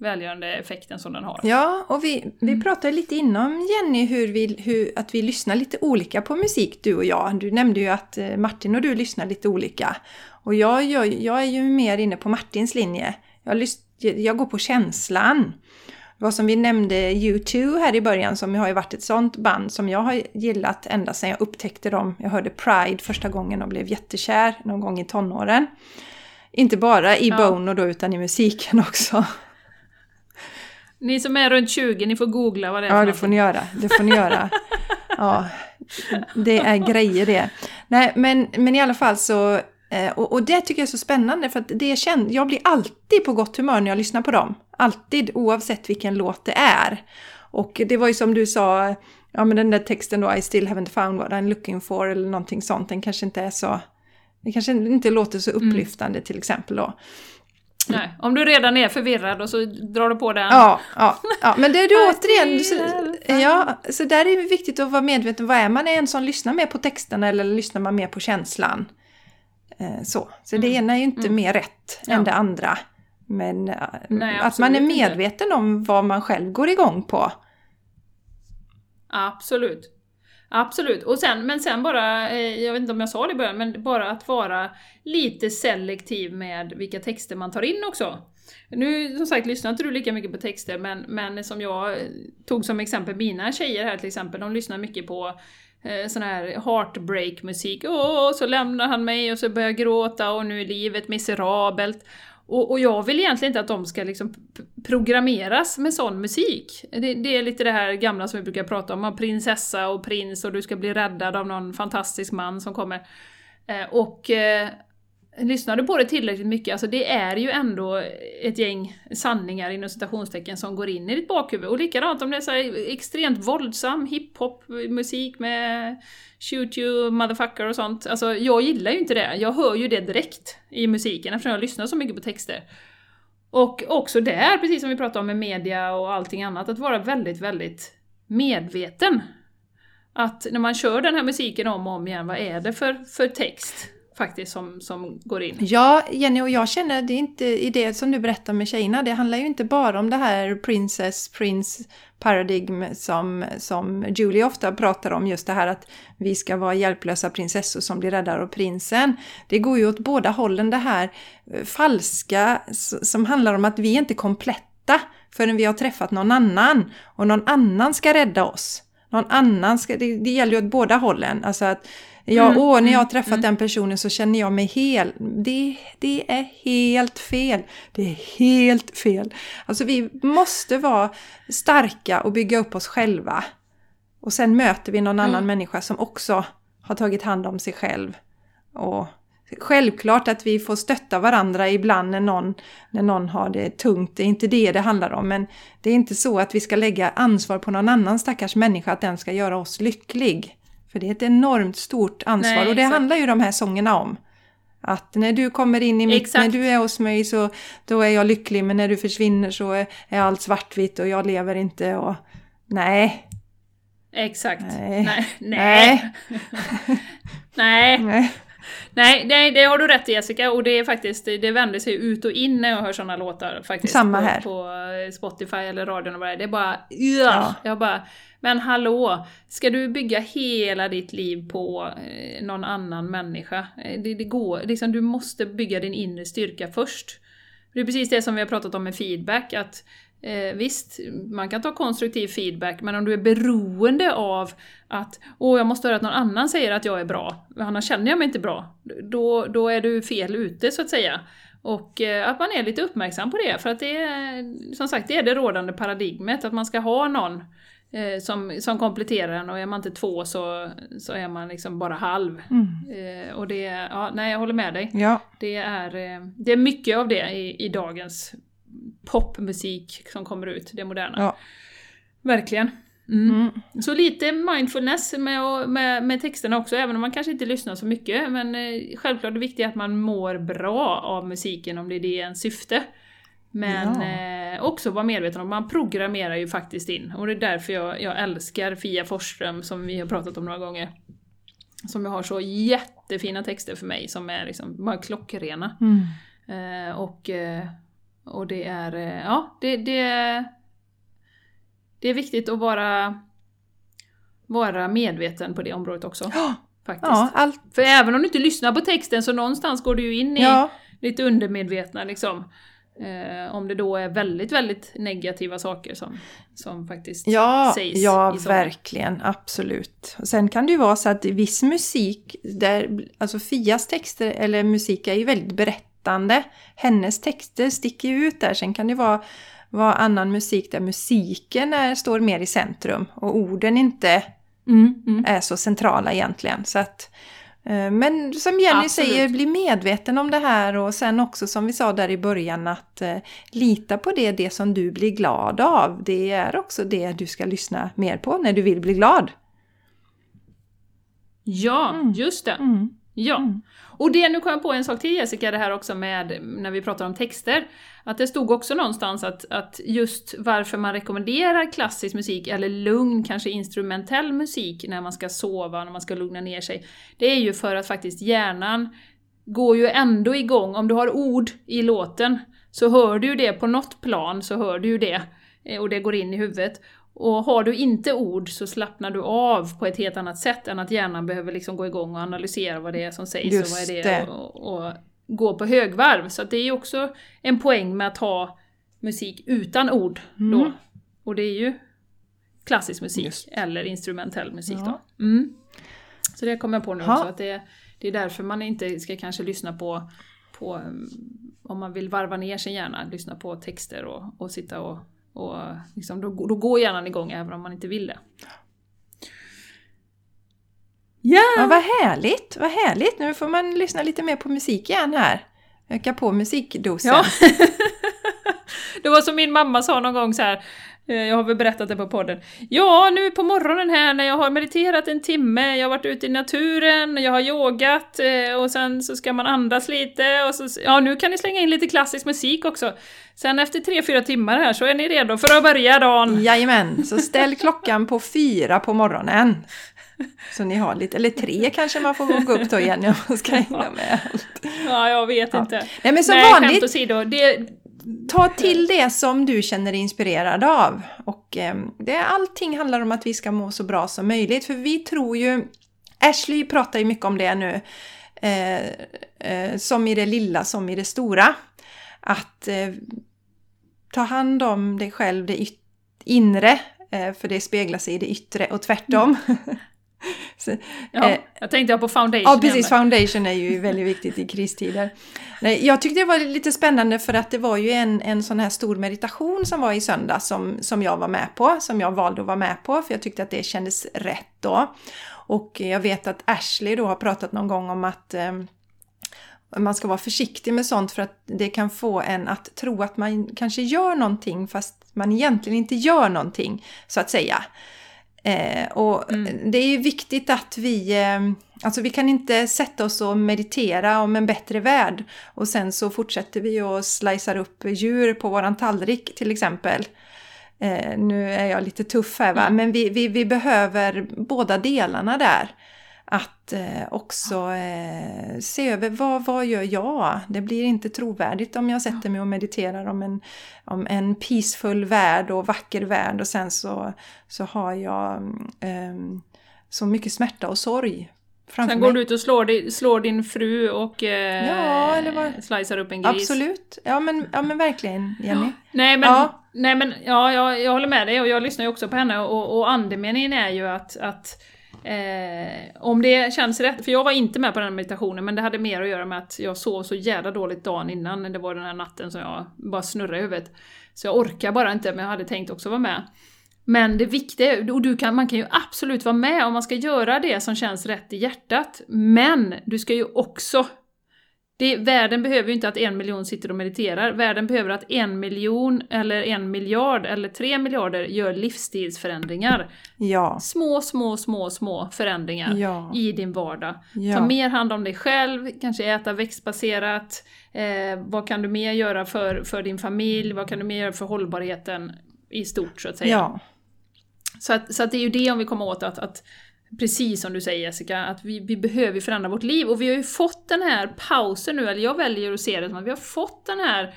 välgörande effekten som den har. Ja, och vi, vi pratade lite innan Jenny hur vi, hur, att vi lyssnar lite olika på musik du och jag. Du nämnde ju att eh, Martin och du lyssnar lite olika. Och jag, jag, jag är ju mer inne på Martins linje. Jag, lys, jag går på känslan. Var som vi nämnde U2 här i början som har ju varit ett sånt band som jag har gillat ända sedan jag upptäckte dem. Jag hörde Pride första gången och blev jättekär någon gång i tonåren. Inte bara i Ja. Bono då utan i musiken också. Ni som är runt 20, ni får googla vad det är Ja, det får ni göra. Det får ni göra. Ja, det är grejer det. Nej, men, men i alla fall så... eh, Och, och det tycker jag är så spännande för att det känns, jag blir alltid på gott humör när jag lyssnar på dem. Alltid, oavsett vilken låt det är. Och det var ju som du sa, ja men den där texten då, I still haven't found what I'm looking for eller någonting sånt, den kanske inte är så... Det kanske inte låter så upplyftande till exempel då. Nej, om du redan är förvirrad och så drar du på den. Ja, ja, ja, men det är du (laughs) återigen, så, ja, så där är det viktigt att vara medveten. Vad är man? Är en som lyssnar mer på texterna eller lyssnar man mer på känslan? Eh, så så det ena är ju inte mer rätt Ja. än det andra. Men eh, Nej, att man är absolut inte. medveten om vad man själv går igång på. Absolut. Absolut. Och sen, men sen bara, eh, jag vet inte om jag sa det i början, men bara att vara lite selektiv med vilka texter man tar in också. Nu som sagt lyssnar inte du lika mycket på texter, men, men som jag eh, tog som exempel, mina tjejer här till exempel, de lyssnar mycket på eh, sån här heartbreak-musik. Åh, så lämnar han mig och så börjar jag gråta och nu är livet miserabelt. Och, och jag vill egentligen inte att de ska liksom programmeras med sån musik. Det, det är lite det här gamla som vi brukar prata om, om prinsessa och prins och du ska bli räddad av någon fantastisk man som kommer. Eh, och eh, lyssnar du på det tillräckligt mycket, alltså det är ju ändå ett gäng sanningar inom citationstecken som går in i ditt bakhuvud. Och likadant om det är så här extremt våldsam hiphop-musik med shoot you motherfucker och sånt. Alltså jag gillar ju inte det. Jag hör ju det direkt i musiken eftersom jag lyssnar så mycket på texter. Och också där, precis som vi pratade om med media och allting annat, att vara väldigt, väldigt medveten. Att när man kör den här musiken om och om igen, vad är det för, för text faktiskt som, som går in? Ja, Jenny och jag känner det är inte i det som du berättar med tjejerna. Det handlar ju inte bara om det här princess, prince paradigm som, som Julie ofta pratar om. Just det här att vi ska vara hjälplösa prinsessor som blir räddade av prinsen. Det går ju åt båda hållen det här eh, falska som handlar om att vi är inte kompletta förrän vi har träffat någon annan. Och någon annan ska rädda oss. Någon annan ska, det, det gäller ju åt båda hållen. Alltså att Ja, Mm, åh, när jag har mm, träffat mm. den personen så känner jag mig hel. Det, det är helt fel. Det är helt fel. Alltså vi måste vara starka och bygga upp oss själva. Och sen möter vi någon annan Mm. människa som också har tagit hand om sig själv. Och självklart att vi får stötta varandra ibland när någon, när någon har det tungt. Det är inte det det handlar om. Men det är inte så att vi ska lägga ansvar på någon annan stackars människa att den ska göra oss lycklig. För det är ett enormt stort ansvar Nej, och det handlar ju de här sångerna om. Att när du kommer in i mitt, Exakt. när du är hos mig så då är jag lycklig men när du försvinner så är, är allt svartvitt och jag lever inte och... Nej, Exakt. Nej. Nej. Nej. Nej. (laughs) nej. (laughs) Nej, nej, det har du rätt i Jessica. Och det är faktiskt, det vänder sig ut och in när jag hör sådana låtar faktiskt. Samma på, här. På eh, Spotify eller radion och vad det är. Det är bara... Ja. Jag bara... Men hallå! Ska du bygga hela ditt liv på eh, någon annan människa? Eh, Det, det går, liksom, du måste bygga din inre styrka först. Det är precis det som vi har pratat om med feedback, att eh, visst, man kan ta konstruktiv feedback, men om du är beroende av att åh, jag måste höra att någon annan säger att jag är bra, annars känner jag mig inte bra, då, då är du fel ute så att säga. Och eh, att man är lite uppmärksam på det, för att det är, som sagt, det är det rådande paradigmet, att man ska ha någon eh, som, som kompletterar en och är man inte två så, så är man liksom bara halv. Mm. Eh, och det, ja, nej jag håller med dig. Ja, Det är, eh, det är mycket av det i, i dagens popmusik som kommer ut, det moderna. ja. Verkligen. Mm. Mm. Så lite mindfulness med, med, med texterna också, även om man kanske inte lyssnar så mycket. Men eh, självklart det viktiga är att man mår bra av musiken om det är det ens syfte. Men eh, också vara medveten om man programmerar ju faktiskt in. Och det är därför jag, jag älskar Fia Forsström som vi har pratat om några gånger. Som har så jättefina texter för mig som är liksom bara klockrena. Mm. Eh, och, eh, och det är, eh, ja, det, det, det är viktigt att vara, vara medveten på det området också. Faktiskt. ja, allt. För även om du inte lyssnar på texten så någonstans går du ju in i Ja, lite undermedvetna liksom. Eh, om det då är väldigt, väldigt negativa saker som, som faktiskt ja, sägs ja verkligen. Absolut. Och sen kan det ju vara så att viss musik, där, alltså Fias texter eller musik är ju väldigt berättande. Hennes texter sticker ju ut där. Sen kan det vara, vara annan musik där musiken är, står mer i centrum och orden inte Mm, mm. är så centrala egentligen. Så att, eh, men som Jenny Absolut. säger, bli medveten om det här och sen också som vi sa där i början att eh, lita på det, det som du blir glad av. Det är också det du ska lyssna mer på när du vill bli glad. Ja, Mm. just det. Mm. Ja. Mm. Och det, nu kom jag på en sak till Jessica, det här också med när vi pratar om texter. Att det stod också någonstans att, att just varför man rekommenderar klassisk musik, eller lugn, kanske instrumentell musik när man ska sova, när man ska lugna ner sig. Det är ju för att faktiskt hjärnan går ju ändå igång. Om du har ord i låten så hör du ju det på något plan, så hör du ju det. eh, Och det går in i huvudet. Och har du inte ord så slappnar du av på ett helt annat sätt än att hjärnan behöver liksom gå igång och analysera vad det är som sägs Just och vad är det, det. Och, och gå på högvarv. Så det är ju också en poäng med att ha musik utan ord då. Mm. Och det är ju klassisk musik Just. eller instrumentell musik Ja. då. Mm. Så det kommer jag på nu Ja. också, att det, det är därför man inte ska kanske lyssna på, på um, om man vill varva ner sin hjärna, lyssna på texter och, och sitta och, och liksom, då, då går hjärnan igång även om man inte vill det. Ja! Ja, vad härligt, vad härligt! Nu får man lyssna lite mer på musik igen här. Öka på musikdosen. Ja. (laughs) det var som min mamma sa någon gång så här. Eh, jag har väl berättat det på podden. Ja, nu på morgonen här när jag har mediterat en timme, jag har varit ute i naturen, jag har yogat eh, och sen så ska man andas lite och så, ja nu kan ni slänga in lite klassisk musik också. Sen efter tre fyra timmar här så är ni redo för att börja dagen. Jajamän, så ställ klockan på fyra på morgonen. Så ni har lite, eller tre kanske man får gå upp då igen om man ska hinna med allt. Ja, jag vet Ja. inte. Nej men som Nej, skämt vanligt, åsido, det, ta till det som du känner dig inspirerad av. Och eh, det, allting handlar om att vi ska må så bra som möjligt. För vi tror ju, Ashley pratar ju mycket om det nu, eh, eh, som i det lilla som i det stora. Att eh, ta hand om dig själv, det inre, eh, för det speglar sig i det yttre och tvärtom. (laughs) (laughs) Så, Ja, eh, jag tänkte på foundation. Ja, precis. Foundation är ju (laughs) väldigt viktigt i kristider. Nej, jag tyckte det var lite spännande för att det var ju en, en sån här stor meditation som var i söndag som, som jag var med på, som jag valde att vara med på för jag tyckte att det kändes rätt då. Och jag vet att Ashley då har pratat någon gång om att eh, man ska vara försiktig med sånt för att det kan få en att tro att man kanske gör någonting fast man egentligen inte gör någonting, så att säga. Eh, och Mm. det är ju viktigt att vi, eh, alltså vi kan inte sätta oss och meditera om en bättre värld och sen så fortsätter vi och slicear upp djur på våran tallrik till exempel. Eh, nu är jag lite tuff här va, Mm. men vi, vi, vi behöver båda delarna där. Att eh, också eh, se över vad, vad gör jag? Det blir inte trovärdigt om jag sätter mig och mediterar om en, om en peaceful värld och vacker värld och sen så, så har jag eh, så mycket smärta och sorg framför Sen mig. går du ut och slår, di- slår din fru och eh, Ja, eller vad- slicear upp en gris. Absolut, ja men, ja men verkligen Jenny. Nej men, Ja. nej, men ja, jag, jag håller med dig och jag lyssnar ju också på henne och, och andemeningen är ju att, att eh, om det känns rätt, för jag var inte med på den meditationen men det hade mer att göra med att jag sov så jävla dåligt dagen innan, det var den här natten som jag bara snurrade i huvudet. Så jag orkar bara inte, men jag hade tänkt också vara med. Men det viktiga är, och du kan, man kan ju absolut vara med om man ska göra det som känns rätt i hjärtat, men du ska ju också det, världen behöver ju inte att en miljon sitter och mediterar. Världen behöver att en miljon, eller en miljard, eller tre miljarder gör livsstilsförändringar. Ja, Små, små, små, små förändringar ja, i din vardag. Ta ja. mer hand om dig själv, kanske äta växtbaserat. Eh, vad kan du mer göra för, för din familj? Vad kan du mer göra för hållbarheten i stort så att säga? ja. Så, att, så att det är ju det om vi kommer åt att, att precis som du säger Jessica, att vi, vi behöver förändra vårt liv. Och vi har ju fått den här pausen nu, eller jag väljer att se det som att vi har fått den här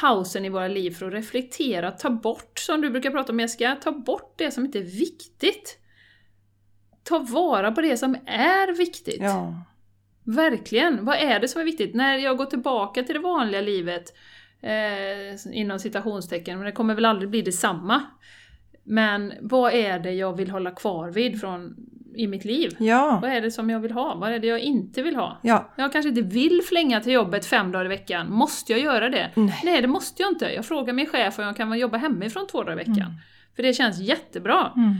pausen i våra liv för att reflektera, ta bort, som du brukar prata om Jessica, ta bort det som inte är viktigt. Ta vara på det som är viktigt. ja. Verkligen! Vad är det som är viktigt? När jag går tillbaka till det vanliga livet, eh, inom citationstecken, men det kommer väl aldrig bli detsamma. Men vad är det jag vill hålla kvar vid från, i mitt liv? ja. Vad är det som jag vill ha? Vad är det jag inte vill ha? ja. Jag kanske inte vill flänga till jobbet fem dagar i veckan. Måste jag göra det? Nej. det måste jag inte. Jag frågar min chef om jag kan jobba hemifrån två dagar i veckan. Mm. För det känns jättebra. Mm.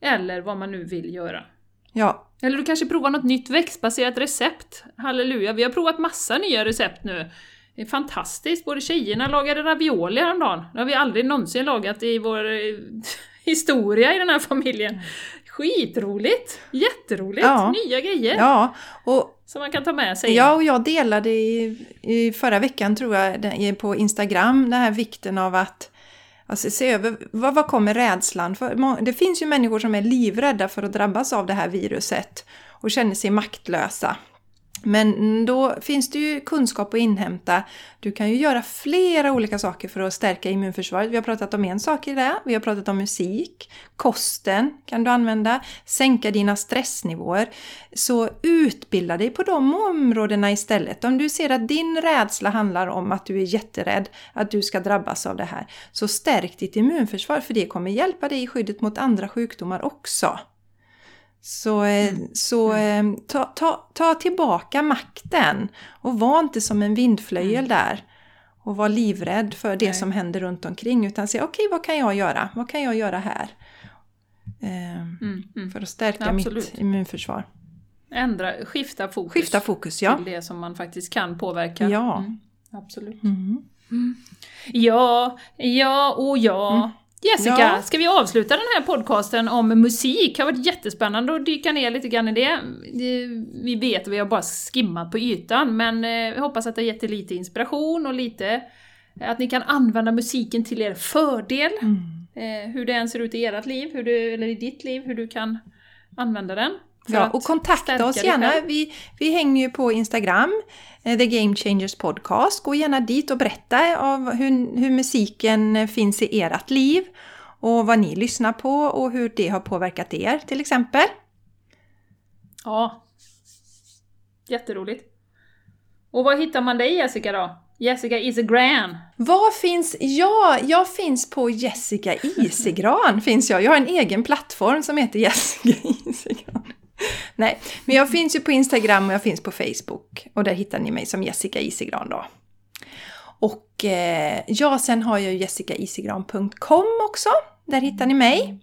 Eller vad man nu vill göra. Ja, Eller du kanske provar något nytt växtbaserat recept. Halleluja, vi har provat massa nya recept nu. Det är fantastiskt, både tjejerna lagade ravioli häromdagen. Det har vi aldrig någonsin lagat i vår eh, (laughs) historia i den här familjen. Skitroligt! Jätteroligt! Ja. Nya grejer ja. Och som man kan ta med sig. Ja, och jag delade i, i förra veckan tror jag på Instagram den här vikten av att alltså, se över vad, vad kommer rädslan för? Det finns ju människor som är livrädda för att drabbas av det här viruset och känner sig maktlösa. Men då finns det ju kunskap att inhämta. Du kan ju göra flera olika saker för att stärka immunförsvaret. Vi har pratat om en sak i det. Vi har pratat om musik. Kosten kan du använda. Sänka dina stressnivåer. Så utbilda dig på de områdena istället. Om du ser att din rädsla handlar om att du är jätterädd att du ska drabbas av det här. Så stärk ditt immunförsvar för det kommer hjälpa dig i skyddet mot andra sjukdomar också. Så, eh, så eh, ta, ta, ta tillbaka makten och var inte som en vindflöjel där och var livrädd för det Nej. som händer runt omkring utan se okej vad kan jag göra? Vad kan jag göra här? Eh, Mm, mm. för att stärka Absolut. mitt immunförsvar. Ändra, skifta fokus. Skifta fokus, ja. Till det som man faktiskt kan påverka. Ja. Mm, absolut. Mm. Ja, ja och ja. Jessica, Ja. ska vi avsluta den här podcasten om musik? Det har varit jättespännande att dyka ner lite grann i det. Vi vet, vi har bara skimmat på ytan, men eh, jag hoppas att det har gett er lite inspiration och lite att ni kan använda musiken till er fördel. Mm. Eh, hur det än ser ut i ert liv, hur du, eller i ditt liv, hur du kan använda den. Ja, och kontakta oss gärna. Vi, vi hänger ju på Instagram, eh, The Game Changers Podcast. Gå gärna dit och berätta av hur, hur musiken finns i ert liv och vad ni lyssnar på och hur det har påverkat er till exempel. Ja. Jätteroligt. Och var hittar man dig Jessica då? Jessica is a gran. Var finns jag? Jag finns på Jessica Isegran. finns jag. jag har en egen plattform som heter Jessica Isegran. (laughs) Nej, men jag finns ju på Instagram och jag finns på Facebook. Och där hittar ni mig som Jessica Isigran då. Och eh, ja, sen har jag jessicaisigran.com också. Där hittar ni mig.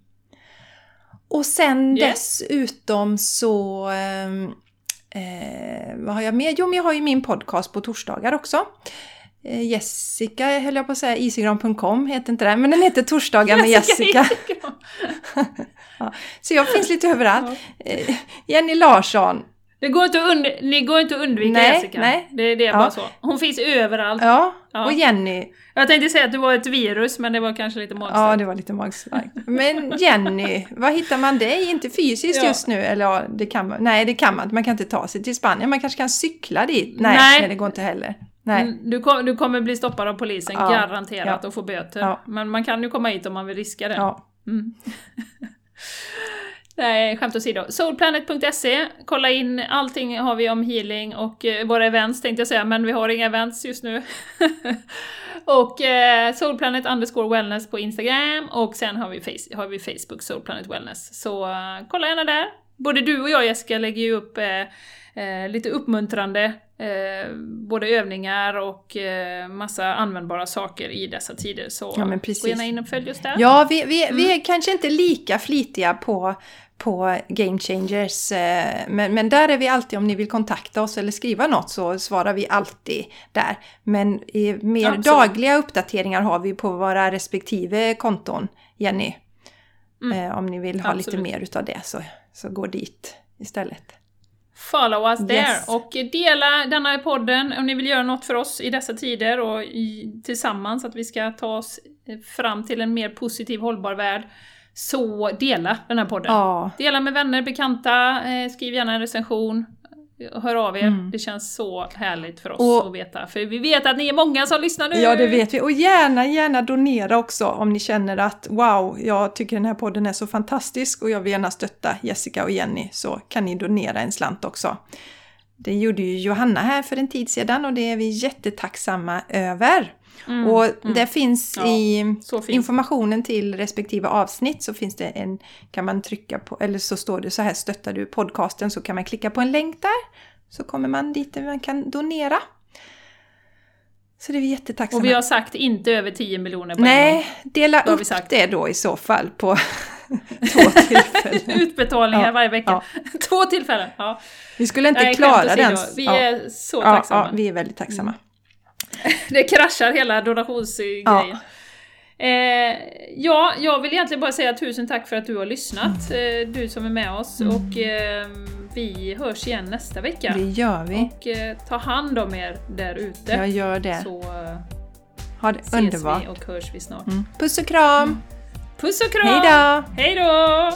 Och sen Yes. dessutom så... ehm, Eh, vad har jag mer? Jo, men jag har ju min podcast på torsdagar också. Eh, Jessica, höll jag på att säga, isigran.com heter inte den, men den heter Torsdagar med Jessica. Isigran. (laughs) Så jag finns lite överallt. Eh, Jenny Larsson. Det går inte att, und det går inte att undvika Nej, Jessica. nej. Det, det är Ja. bara så. Hon finns överallt. Ja, Ja. och Jenny. Jag tänkte säga att du var ett virus, men det var kanske lite Ja, magstarkt. det var lite magstarkt. Men Jenny, var hittar man dig? Inte fysiskt Ja. just nu? Eller ja, det kan man. Nej, det kan man inte. Man kan inte ta sig till Spanien. Man kanske kan cykla dit. Nej, Nej. nej. det går inte heller. Nej. Mm, Du, kom, du kommer bli stoppad av polisen, Ja. garanterat, Ja. och få böter. Ja. Men man kan ju komma hit om man vill riska det. Mm. (laughs) Nej, skämt åsido. Soulplanet.se, kolla in allting har vi om healing och eh, våra events tänkte jag säga, men vi har inga events just nu. (laughs) och eh, Soulplanet underscore wellness på Instagram och sen har vi, face, har vi Facebook, Soulplanet Wellness. Så eh, kolla gärna där. Både du och jag Jessica lägger ju upp eh, eh, lite uppmuntrande eh, både övningar och eh, massa användbara saker i dessa tider. Så Ja, men precis. gå gärna in och följ oss där. Ja, vi, vi, vi Mm. är kanske inte lika flitiga på, på Game Changers, eh, men, men där är vi alltid, om ni vill kontakta oss eller skriva något så svarar vi alltid där. Men i mer Absolut. dagliga uppdateringar har vi på våra respektive konton, Jenny. Mm. Eh, om ni vill ha lite Absolut. mer utav det så, så gå dit istället. Follow us there Yes. och dela denna podden om ni vill göra något för oss i dessa tider och i, tillsammans att vi ska ta oss fram till en mer positiv hållbar värld. Så dela den här podden. Ja, Dela med vänner, bekanta, eh, skriv gärna en recension. Hör av er, Mm. det känns så härligt för oss Och- att veta. För vi vet att ni är många som lyssnar nu! ja, det vet vi. Och gärna, gärna donera också om ni känner att wow, jag tycker den här podden är så fantastisk och jag vill gärna stötta Jessica och Jenny så kan ni donera en slant också. Det gjorde ju Johanna här för en tid sedan och det är vi jättetacksamma över. Mm, och mm. det finns Ja, i informationen till respektive avsnitt så finns det en, kan man trycka på, eller så står det så här, stöttar du podcasten så kan man klicka på en länk där. Så kommer man dit där man kan donera. Så det är vi jättetacksamma. Och vi har sagt inte över 10 miljoner på. Nej, dela upp sagt? det då i så fall på (laughs) två tillfällen. Utbetalningar Ja, varje vecka. (laughs) Två tillfällen! Ja. Vi skulle inte Nej, klara den. Vi ja. är så ja, tacksamma. ja, vi är väldigt tacksamma. (laughs) Det kraschar hela donationsgrejen. Ja. Eh, ja, jag vill egentligen bara säga tusen tack för att du har lyssnat, Mm. eh, du som är med oss. Och eh, vi hörs igen nästa vecka. Det gör vi. Och eh, ta hand om er där ute. Jag gör det. Så eh, Ha det ses underbart. vi och hörs vi snart. Mm. Puss och kram! Puss och kram! Hej då! Hej då!